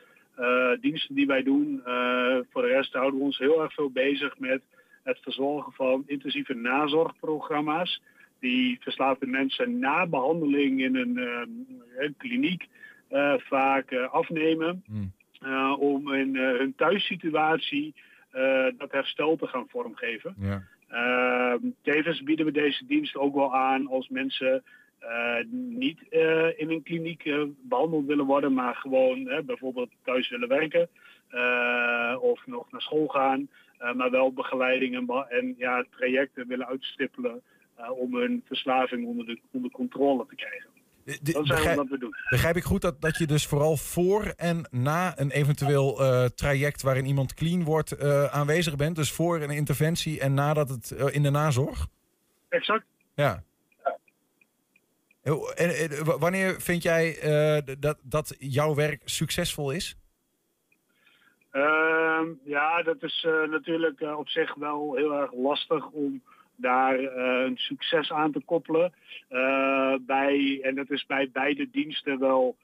diensten die wij doen. voor de rest houden we ons heel erg veel bezig met het verzorgen van intensieve nazorgprogramma's. Die verslaafde mensen na behandeling in een, uh, kliniek uh, vaak uh, afnemen. Mm. om in hun thuissituatie dat herstel te gaan vormgeven. Ja. Ehm, tevens bieden we deze dienst ook wel aan als mensen niet in een kliniek behandeld willen worden, maar gewoon bijvoorbeeld thuis willen werken of nog naar school gaan. Eh, maar wel begeleiding en, en ja, trajecten willen uitstippelen eh, om hun verslaving onder, de, onder controle te krijgen. De, dat zijn wat we doen. Begrijp ik goed dat, dat je dus vooral voor en na een eventueel uh, traject waarin iemand clean wordt aanwezig bent? Dus voor een interventie en nadat het in de nazorg? Exact. Ja. En, wanneer vind jij dat, dat jouw werk succesvol is? Ehm, ja, dat is uh, natuurlijk uh, op zich wel heel erg lastig om daar uh, een succes aan te koppelen. bij, en dat is bij beide diensten wel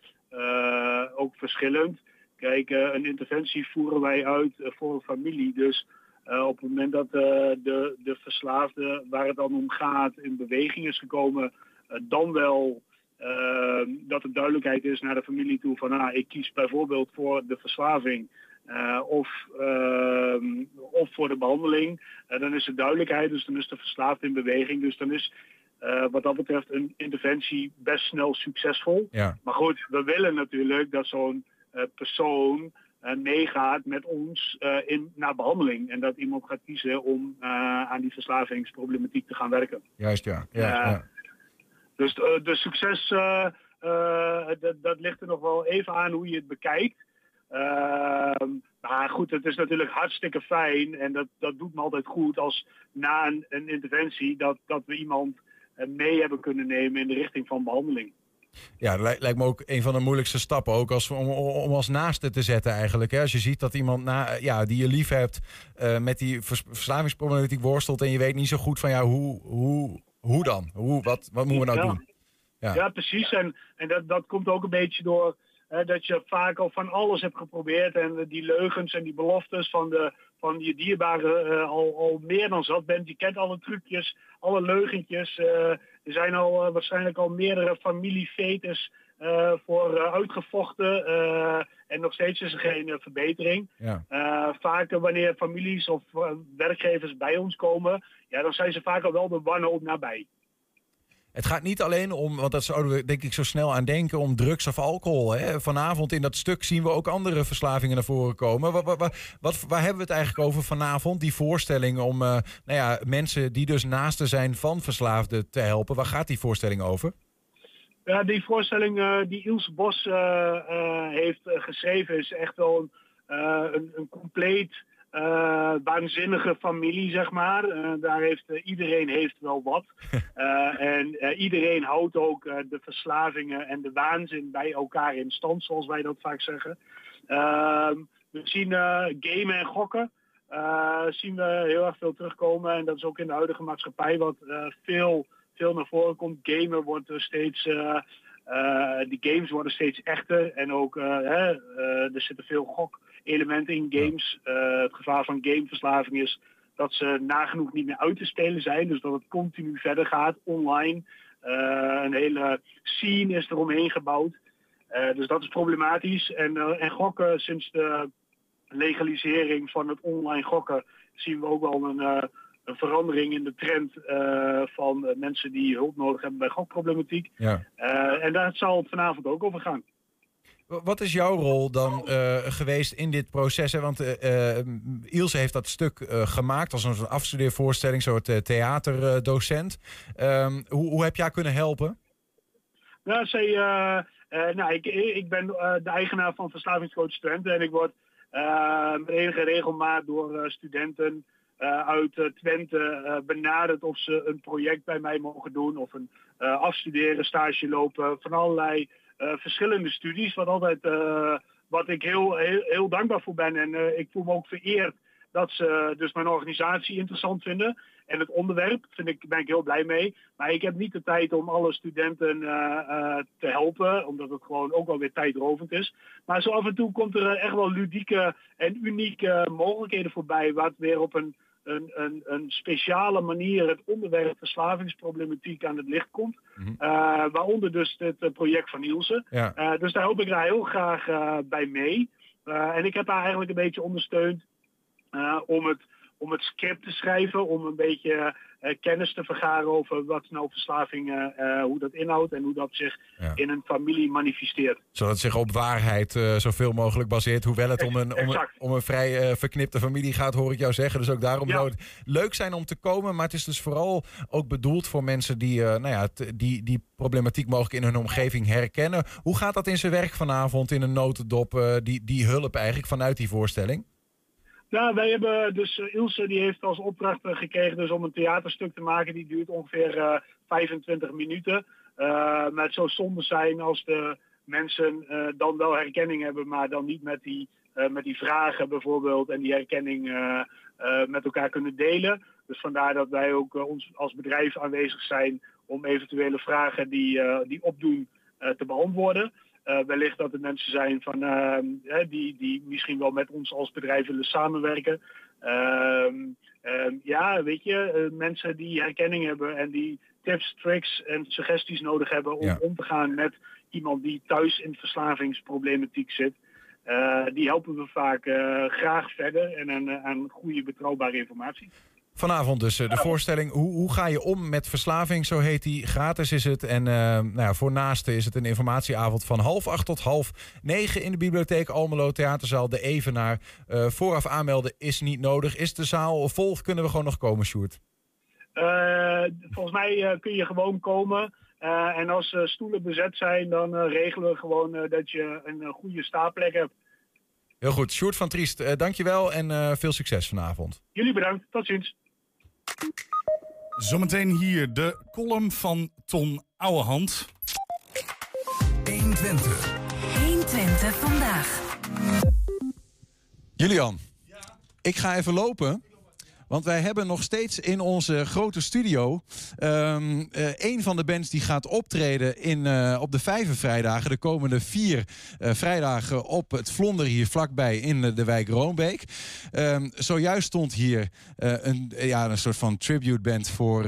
ook verschillend. Kijk, een interventie voeren wij uit voor een familie. Dus op het moment dat de, de verslaafde, waar het dan om gaat, in beweging is gekomen, dan wel ehm, dat er duidelijkheid is naar de familie toe van ah, ik kies bijvoorbeeld voor de verslaving. Uh, of, uh, of voor de behandeling. Uh, dan is er duidelijkheid, dus dan is de verslaafd in beweging. Dus dan is wat dat betreft een interventie best snel succesvol. Ja. Maar goed, we willen natuurlijk dat zo'n persoon meegaat met ons in, naar behandeling. En dat iemand gaat kiezen om aan die verslavingsproblematiek te gaan werken. Juist, ja. ja, ja. Dus de succes, dat ligt er nog wel even aan hoe je het bekijkt. Ehm, maar goed, het is natuurlijk hartstikke fijn en dat, dat doet me altijd goed als na een, een interventie dat, dat we iemand eh, mee hebben kunnen nemen in de richting van behandeling. Ja, lijkt, lijkt me ook een van de moeilijkste stappen. Ook als, om, om als naaste te zetten eigenlijk. Hè. Als je ziet dat iemand na, ja, die je lief hebt uh, met die verslavingsproblematiek worstelt... en je weet niet zo goed van ja, hoe, hoe, hoe dan? Hoe, wat, wat moeten we nou doen? Ja, ja precies. En, en dat, dat komt ook een beetje door dat je vaak al van alles hebt geprobeerd en die leugens en die beloftes van, de, van je dierbare uh, al, al meer dan zat bent. Je kent alle trucjes, alle leugentjes. Uh, er zijn al uh, waarschijnlijk al meerdere familiefetes voor uitgevochten en nog steeds is er geen verbetering. Ja. vaak wanneer families of werkgevers bij ons komen, ja, dan zijn ze vaak al wel de wannen op nabij. Het gaat niet alleen om, want dat zouden we denk ik zo snel aan denken, om drugs of alcohol. Hè? Vanavond in dat stuk zien we ook andere verslavingen naar voren komen. Wat, waar hebben we het eigenlijk over vanavond? Die voorstelling om uh, nou ja, mensen die dus naasten zijn van verslaafden te helpen. Waar gaat die voorstelling over? Ja, die voorstelling uh, die Ilse Bos uh, heeft geschreven is echt wel een, een compleet uh, waanzinnige familie, zeg maar. Uh, daar heeft uh, iedereen heeft wel wat. en iedereen houdt ook de verslavingen en de waanzin bij elkaar in stand, zoals wij dat vaak zeggen. Ehm, we zien gamen en gokken. zien we heel erg veel terugkomen. En dat is ook in de huidige maatschappij wat veel, veel naar voren komt. Gamen wordt steeds... die games worden steeds echter. En ook hè, er zitten veel gok element in games. Uh, het gevaar van gameverslaving is dat ze nagenoeg niet meer uit te spelen zijn. Dus dat het continu verder gaat online. Uh, een hele scene is eromheen gebouwd. Uh, dus dat is problematisch. En, en gokken sinds de legalisering van het online gokken zien we ook wel een, een verandering in de trend van mensen die hulp nodig hebben bij gokproblematiek. Ja. en daar zal het vanavond ook over gaan. Wat is jouw rol dan geweest in dit proces? Hè? Want uh, Ilse heeft dat stuk gemaakt als een afstudeervoorstelling, een soort theaterdocent. Ehm, hoe, hoe heb jij kunnen helpen? Ja, zij, nou, ik, ik ben de eigenaar van Verslavingscoach Twente en ik word met enige regelmaat door studenten uit Twente benaderd of ze een project bij mij mogen doen of een afstuderen, stage lopen, van allerlei eh, verschillende studies. Wat, altijd, eh, wat ik heel, heel, heel, dankbaar voor ben. En eh, ik voel me ook vereerd dat ze dus mijn organisatie interessant vinden. En het onderwerp vind ik, ben ik heel blij mee. Maar ik heb niet de tijd om alle studenten te helpen, omdat het gewoon ook wel weer tijdrovend is. Maar zo af en toe komt er echt wel ludieke en unieke mogelijkheden voorbij, wat weer op een een, een, een speciale manier het onderwerp verslavingsproblematiek aan het licht komt. Mhm. Eh, waaronder dus het eh, project van Nielsen. Uh, dus daar hoop ik daar heel graag bij mee. en ik heb haar eigenlijk een beetje ondersteund om het om het script te schrijven, om een beetje uh, kennis te vergaren over wat nou verslaving, uh, hoe dat inhoudt en hoe dat zich in een familie manifesteert. Zodat het zich op waarheid uh, zoveel mogelijk baseert, hoewel het om een, om een, om een vrij verknipte familie gaat, hoor ik jou zeggen. Dus ook daarom zou het leuk zijn om te komen, maar het is dus vooral ook bedoeld voor mensen die, nou ja, die, die problematiek mogelijk in hun omgeving herkennen. Hoe gaat dat in zijn werk vanavond in een notendop, die, die hulp eigenlijk vanuit die voorstelling? Ja, wij hebben dus uh, Ilse die heeft als opdracht uh, gekregen dus om een theaterstuk te maken. Die duurt ongeveer uh, 25 minuten. Uh, maar het zou zonde zijn als de mensen dan wel herkenning hebben, maar dan niet met die, met die vragen bijvoorbeeld en die herkenning met elkaar kunnen delen. Dus vandaar dat wij ook ons als bedrijf aanwezig zijn om eventuele vragen die, die opdoen te beantwoorden. Uh, wellicht dat er mensen zijn van, uh, die, die misschien wel met ons als bedrijf willen samenwerken. Uh, ja, weet je, eh, mensen die herkenning hebben en die tips, tricks en suggesties nodig hebben om om te gaan met iemand die thuis in verslavingsproblematiek zit. Eh, die helpen we vaak graag verder en aan, aan goede betrouwbare informatie. Vanavond dus eh, de voorstelling. Hoe, hoe ga je om met verslaving? Zo heet die. Gratis is het. En uh, nou ja, voor naasten is het een informatieavond van half acht tot half negen in de bibliotheek Almelo Theaterzaal De Evenaar. Uh, vooraf aanmelden is niet nodig. Is de zaal vol? Kunnen we gewoon nog komen, Sjoerd? volgens mij kun je gewoon komen. en als stoelen bezet zijn, dan regelen we gewoon dat je een goede staapplek hebt. Heel goed. Sjoerd van Triest, dankjewel en veel succes vanavond. Jullie bedankt. Tot ziens. Zometeen hier de column van Ton Ouwehand. 120. 120 vandaag. Julian, ja? ik ga even lopen. Want wij hebben nog steeds in onze grote studio um, een van de bands die gaat optreden in, uh, op de Vijvervrijdagen. De komende vier uh, vrijdagen op het Vlonder hier vlakbij in de wijk Roombeek. Um, zojuist stond hier een, ja, een soort van tribute band voor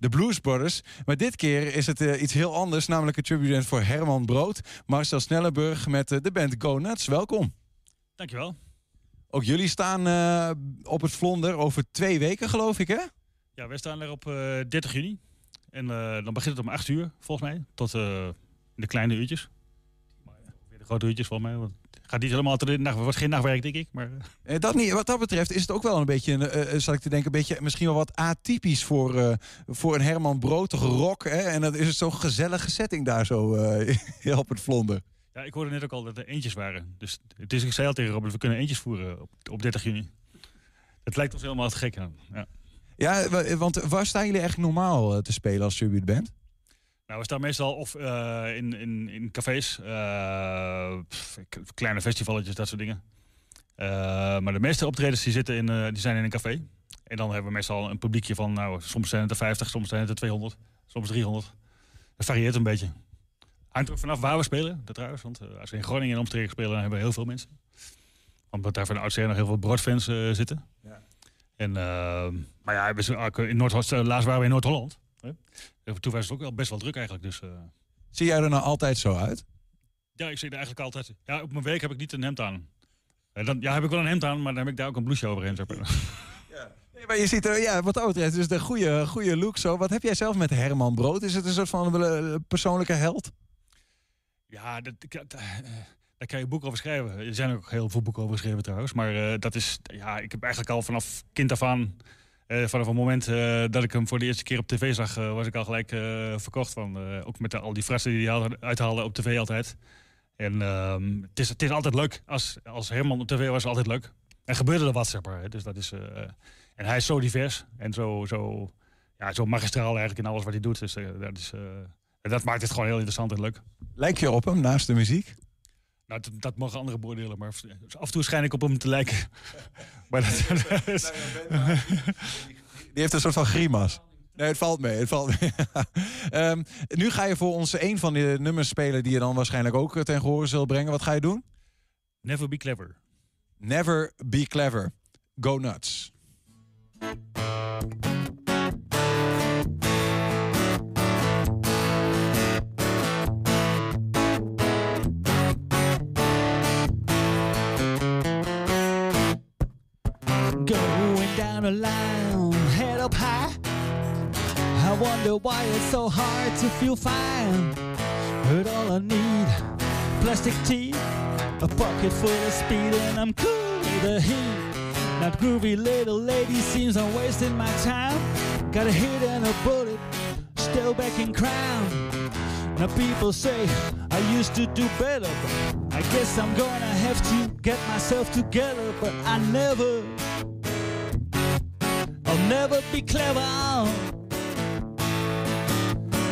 de Blues Brothers. Maar dit keer is het iets heel anders, namelijk een tribute band voor Herman Brood. Marcel Snellenburg met de band Go Nuts. Welkom. Dankjewel. Ook jullie staan uh, op het Vlonder over twee weken, geloof ik, hè? Ja, wij staan er op uh, eh, 30 juni. En uh, dan begint het om 8 uur, volgens mij. Tot de kleine uurtjes. Maar, weer de grote uurtjes, volgens mij. Want het gaat niet helemaal te de nacht. wordt geen nachtwerk, denk ik. Maar... dat niet. Wat dat betreft is het ook wel een beetje, zal ik te denken, een beetje misschien wel wat atypisch voor, voor een Herman Broodtige rock. Hè? En dat is het zo'n gezellige setting daar zo op het Vlonder. Ja, ik hoorde net ook al dat er eentjes waren. Dus het is, ik zei al tegen Robert, we kunnen eentjes voeren op, op 30 juni. Het lijkt ons helemaal te gek aan. Ja. Ja, want waar staan jullie echt normaal eh, te spelen als tribute band? Nou, we staan meestal of uh, in, in, in cafés, uh, kleine festivaletjes, dat soort dingen. Uh, maar de meeste optredens die zitten in, die zijn in een café. En dan hebben we meestal een publiekje van, nou, soms zijn het er 50, soms zijn het er 200, soms 300. Dat varieert een beetje. Hangt er vanaf waar we spelen, dat trouwens. Want eh, als we in Groningen en omstreken spelen, dan hebben we heel veel mensen. Omdat daar van de oudsher nog heel veel broadfans uh, zitten. Ja. En, uh, maar ja, in Noord laatst waren we in Noord-Holland. Toen was het ook wel best wel druk eigenlijk. Dus, Zie jij er nou altijd zo uit? Ja, ik zie er eigenlijk altijd... Ja, op mijn week heb ik niet een hemd aan. En dan, ja, heb ik wel een hemd aan, maar dan heb ik daar ook een blouseje overheen. Zeg maar. Nee, maar je ziet er, ja, wat dat betreft, dus de goede, goede look zo. Wat heb jij zelf met Herman Brood? Is het een soort van eh, persoonlijke held? Ja, dat, dat, daar kan je boeken over schrijven. Er zijn ook heel veel boeken over geschreven trouwens. Maar eh, dat is, ja, ik heb eigenlijk al vanaf kind af aan, uh, vanaf het moment dat ik hem voor de eerste keer op tv zag, was ik al gelijk verkocht van. ook met al die frassen die hij uithaalde op tv altijd. En ehm, het, is, het is altijd leuk. Als, als Herman op tv was, het altijd leuk. En gebeurde er wat, zeg maar. Dus dat is, en hij is zo divers en zo, zo, ja, zo magistraal eigenlijk in alles wat hij doet. Dus dat, is, dat maakt het gewoon heel interessant en leuk. Lijk je op hem naast de muziek? Nou, dat, dat, mogen andere beoordelen, maar af en toe schijn ik op hem te lijken. maar dat, is... Die heeft een soort van grimas. Nee, het valt mee. Het valt mee. um, nu ga je voor ons een van de nummers spelen die je dan waarschijnlijk ook ten gehore zult brengen. Wat ga je doen? Never be clever. Never be clever. Go nuts. Down line, head up high. I wonder why it's so hard to feel fine. But all I need, plastic teeth, a pocket full of speed, and I'm cool with the heat. That groovy little lady seems I'm wasting my time. Got a hit and a bullet, still back in crown. Now people say I used to do better, but I guess I'm gonna have to get myself together, but I never I'll never be clever.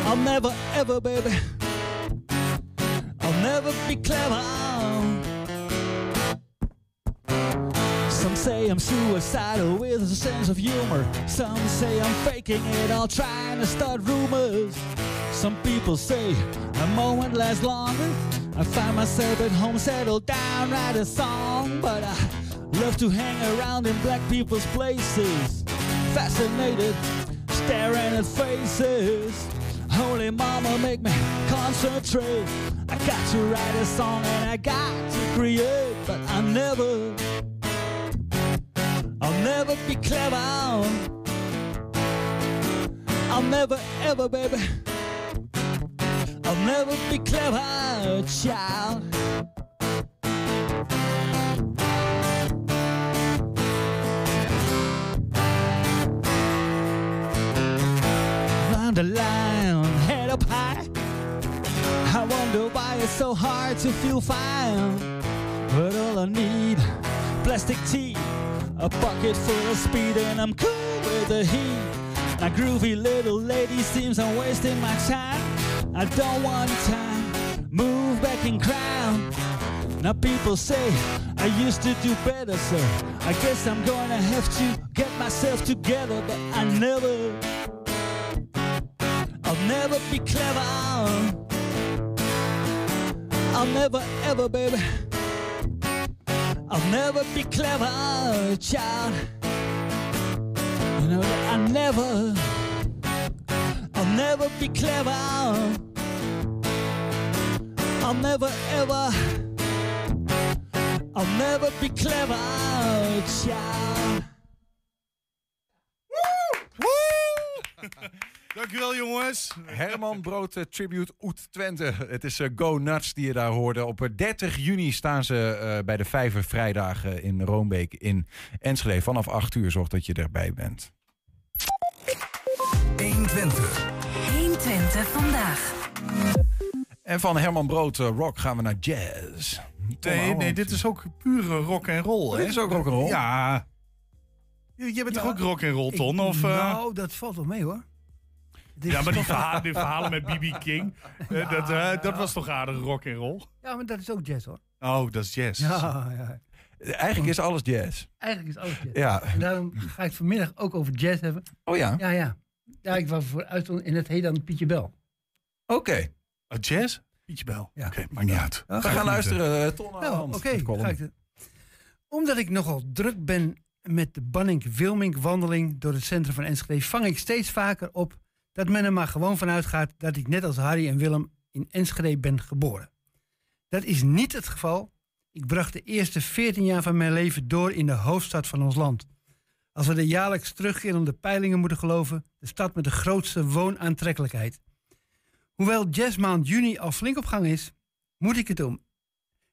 I'll never ever, baby. I'll never be clever. Some say I'm suicidal with a sense of humor. Some say I'm faking it, all trying to start rumors. Some people say a moment lasts longer. I find myself at home, settled down, write a song. But I love to hang around in black people's places fascinated, staring at faces. Holy mama, make me concentrate. I got to write a song and I got to create, but I never, I'll never be clever. I'll never ever, baby. I'll never be clever, child. The line, head up high. I wonder why it's so hard to feel fine. But all I need, plastic tea, a bucket full of speed, and I'm cool with the heat. My groovy little lady seems I'm wasting my time. I don't want time, move back in crown. Now people say I used to do better, so I guess I'm gonna have to get myself together, but I never I'll never be clever. I'll never ever, baby. I'll never be clever, child. You know, I never, I'll never be clever. I'll never ever, I'll never be clever, child. Dankjewel jongens. Herman Brood uh, Tribute Oet Twente. Het is uh, Go Nuts die je daar hoorde. Op 30 eh, juni staan ze uh, bij de Vijver Vrijdagen in Roombeek in Enschede. Vanaf 8 uur zorg dat je erbij bent. 120. 120 vandaag. En van Herman Brood rock gaan we naar jazz. Nee, nee, dit is ook pure rock en roll. Oh, dit is ook rock en roll. Ja. Je bent ja, toch ook rock en roll, Ton? Of, nou, dat valt wel mee hoor ja, maar die verhalen, die verhalen met B.B. King, uh, dat, uh, dat was toch aardig rock en roll? Ja, maar dat is ook jazz hoor. Oh, dat is jazz. Ja, ja. Eigenlijk is alles jazz. Eigenlijk is alles jazz. Ja. En daarom ga ik vanmiddag ook over jazz hebben. Oh ja? Ja, ja. Ja, ik was voor uit in het heet dan Pietje Bel. Oké. Okay. Uh, jazz? Pietje Bel. Ja. Oké, okay, maakt niet uit. We gaan luisteren, uh, Ton nou, Oké, okay, Omdat ik nogal druk ben met de Banning-Wilming-wandeling door het centrum van Enschede... vang ik steeds vaker op dat men er maar gewoon vanuit gaat dat ik net als Harry en Willem in Enschede ben geboren. Dat is niet het geval. Ik bracht de eerste 14 jaar van mijn leven door in de hoofdstad van ons land. Als we de jaarlijks terugkerende peilingen moeten geloven, de stad met de grootste woonaantrekkelijkheid. Hoewel jazzmaand juni al flink op gang is, moet ik het om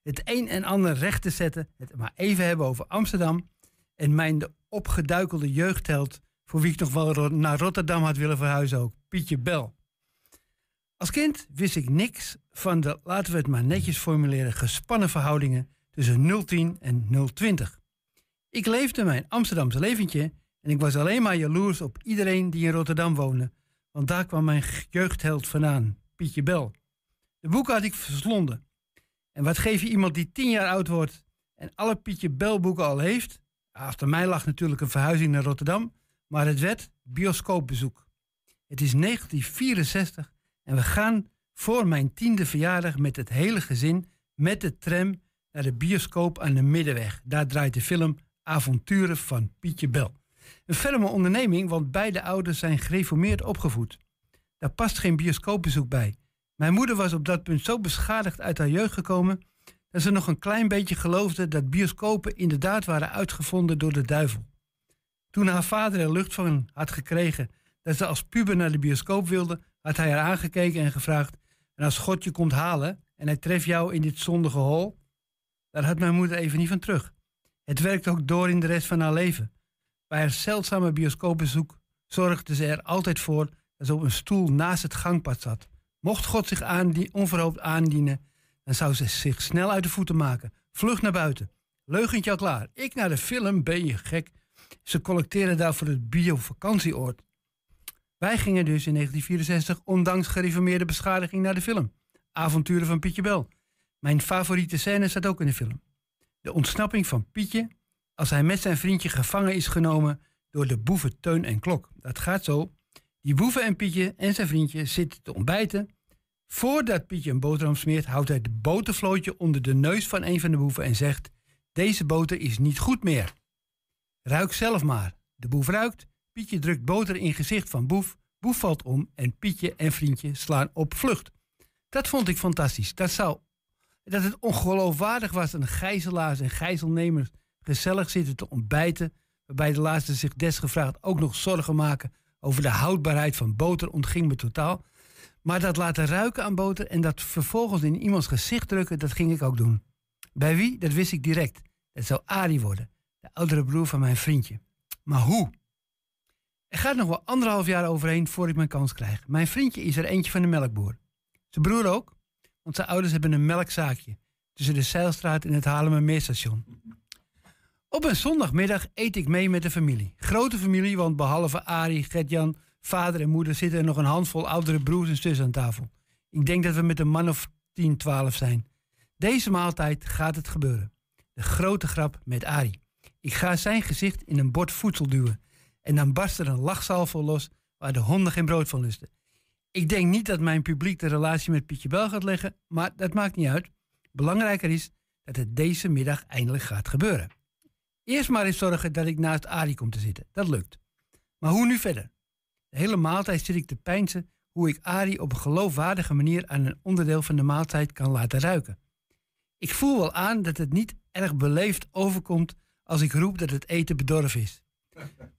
het een en ander recht te zetten, het maar even hebben over Amsterdam en mijn de opgeduikelde jeugdheld, voor wie ik nog wel naar Rotterdam had willen verhuizen ook, Pietje Bel. Als kind wist ik niks van de, laten we het maar netjes formuleren, gespannen verhoudingen tussen 010 en 020. Ik leefde mijn Amsterdamse leventje en ik was alleen maar jaloers op iedereen die in Rotterdam woonde, want daar kwam mijn jeugdheld vandaan, Pietje Bel. De boeken had ik verslonden. En wat geef je iemand die tien jaar oud wordt en alle Pietje Bel boeken al heeft? Achter mij lag natuurlijk een verhuizing naar Rotterdam, maar het werd bioscoopbezoek. Het is 1964 en we gaan voor mijn tiende verjaardag met het hele gezin met de tram naar de bioscoop aan de Middenweg. Daar draait de film Avonturen van Pietje Bel. Een ferme onderneming, want beide ouders zijn gereformeerd opgevoed. Daar past geen bioscoopbezoek bij. Mijn moeder was op dat punt zo beschadigd uit haar jeugd gekomen dat ze nog een klein beetje geloofde dat bioscopen inderdaad waren uitgevonden door de duivel. Toen haar vader er lucht van had gekregen dat ze als puber naar de bioscoop wilde, had hij haar aangekeken en gevraagd: En als God je komt halen en hij treft jou in dit zondige hol, daar had mijn moeder even niet van terug. Het werkte ook door in de rest van haar leven. Bij haar zeldzame bioscoopbezoek zorgde ze er altijd voor dat ze op een stoel naast het gangpad zat. Mocht God zich aandien, onverhoopt aandienen, dan zou ze zich snel uit de voeten maken. Vlug naar buiten. Leugentje al klaar. Ik naar de film, ben je gek? Ze collecteren daar voor het bio-vakantieoord. Wij gingen dus in 1964, ondanks gereformeerde beschadiging, naar de film. Avonturen van Pietje Bel. Mijn favoriete scène staat ook in de film. De ontsnapping van Pietje als hij met zijn vriendje gevangen is genomen door de boeven Teun en Klok. Dat gaat zo. Die boeven en Pietje en zijn vriendje zitten te ontbijten. Voordat Pietje een boterham smeert, houdt hij de botervlootje onder de neus van een van de boeven en zegt: Deze boter is niet goed meer. Ruik zelf maar. De boef ruikt. Pietje drukt boter in gezicht van boef. Boef valt om en Pietje en vriendje slaan op vlucht. Dat vond ik fantastisch. Dat, zou, dat het ongeloofwaardig was dat gijzelaars en gijzelnemers gezellig zitten te ontbijten. Waarbij de laatste zich desgevraagd ook nog zorgen maken over de houdbaarheid van boter ontging me totaal. Maar dat laten ruiken aan boter en dat vervolgens in iemands gezicht drukken, dat ging ik ook doen. Bij wie? Dat wist ik direct. Het zou Arie worden, de oudere broer van mijn vriendje. Maar hoe? Er gaat nog wel anderhalf jaar overheen voor ik mijn kans krijg. Mijn vriendje is er eentje van de melkboer. Zijn broer ook, want zijn ouders hebben een melkzaakje tussen de Zeilstraat en het Haarlemmermeerstation. Op een zondagmiddag eet ik mee met de familie. Grote familie, want behalve Arie, Gertjan, vader en moeder zitten er nog een handvol oudere broers en zussen aan tafel. Ik denk dat we met een man of 10, 12 zijn. Deze maaltijd gaat het gebeuren. De grote grap met Arie. Ik ga zijn gezicht in een bord voedsel duwen. En dan barst er een lachsalvo los waar de honden geen brood van lusten. Ik denk niet dat mijn publiek de relatie met Pietje Bel gaat leggen, maar dat maakt niet uit. Belangrijker is dat het deze middag eindelijk gaat gebeuren. Eerst maar eens zorgen dat ik naast Arie kom te zitten. Dat lukt. Maar hoe nu verder? De hele maaltijd zit ik te pijnsen hoe ik Arie op een geloofwaardige manier aan een onderdeel van de maaltijd kan laten ruiken. Ik voel wel aan dat het niet erg beleefd overkomt als ik roep dat het eten bedorven is.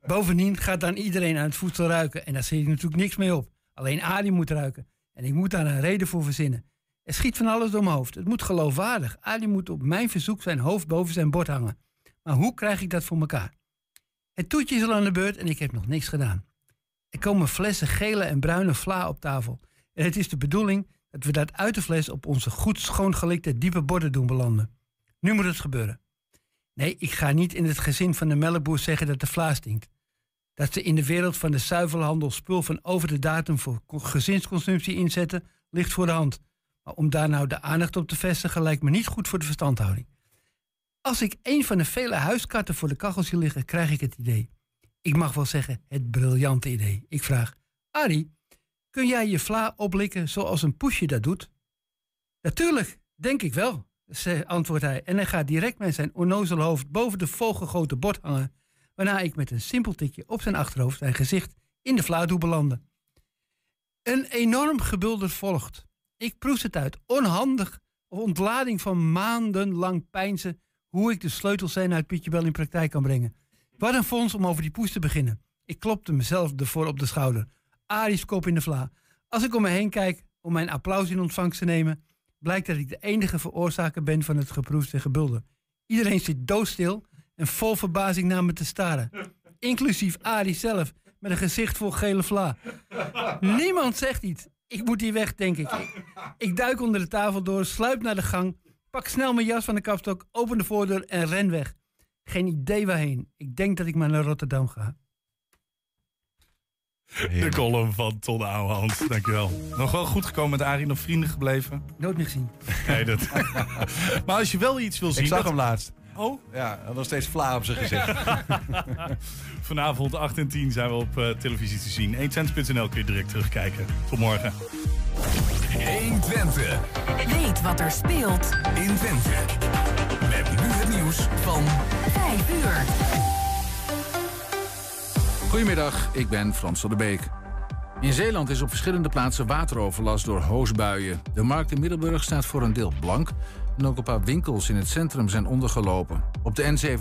Bovendien gaat dan iedereen aan het voedsel ruiken en daar zit ik natuurlijk niks mee op. Alleen Arie moet ruiken en ik moet daar een reden voor verzinnen. Er schiet van alles door mijn hoofd. Het moet geloofwaardig. Arie moet op mijn verzoek zijn hoofd boven zijn bord hangen. Maar hoe krijg ik dat voor elkaar? Het toetje is al aan de beurt en ik heb nog niks gedaan. Er komen flessen gele en bruine vla op tafel. En het is de bedoeling dat we dat uit de fles op onze goed schoongelikte diepe borden doen belanden. Nu moet het gebeuren. Nee, ik ga niet in het gezin van de melkboer zeggen dat de vla stinkt. Dat ze in de wereld van de zuivelhandel spul van over de datum voor gezinsconsumptie inzetten, ligt voor de hand. Maar om daar nou de aandacht op te vestigen lijkt me niet goed voor de verstandhouding. Als ik een van de vele huiskatten voor de kachel zie liggen, krijg ik het idee. Ik mag wel zeggen, het briljante idee. Ik vraag, Arie, kun jij je vla oplikken zoals een poesje dat doet? Natuurlijk, denk ik wel, antwoordt hij. En hij gaat direct met zijn onnozel hoofd boven de vogelgrote bord hangen. Waarna ik met een simpel tikje op zijn achterhoofd zijn gezicht in de flauw doe belanden. Een enorm gebulder volgt. Ik proest het uit, onhandig of ontlading van maandenlang pijnzen hoe ik de sleutelscène uit Pietje Bel in praktijk kan brengen. Wat een fonds om over die poes te beginnen. Ik klopte mezelf ervoor op de schouder. Aries kop in de vla. Als ik om me heen kijk om mijn applaus in ontvangst te nemen, blijkt dat ik de enige veroorzaker ben van het geproefd en gebulder. Iedereen zit doodstil en vol verbazing naar me te staren. Inclusief Arie zelf, met een gezicht vol gele vla. Niemand zegt iets. Ik moet hier weg, denk ik. ik. duik onder de tafel door, sluip naar de gang, pak snel mijn jas van de kapstok, open de voordeur en ren weg. Geen idee waarheen. Ik denk dat ik maar naar Rotterdam ga. De column van Ton Ouwehand. Dankjewel. Nog wel goed gekomen met Arie, nog vrienden gebleven? Nooit meer gezien. Nee, dat... maar als je wel iets wil zien... Ik zag dat... hem laatst. Oh? Ja, nog steeds vla op zijn gezicht. Vanavond 8 en 10 zijn we op uh, televisie te zien. 120.nl kun je direct terugkijken. Tot morgen. 120. Weet wat er speelt in Twente. Met nu het nieuws van 5 uur. Goedemiddag, ik ben Frans van der Beek. In Zeeland is op verschillende plaatsen wateroverlast door hoosbuien. De markt in Middelburg staat voor een deel blank. En ook een paar winkels in het centrum zijn ondergelopen. Op de N7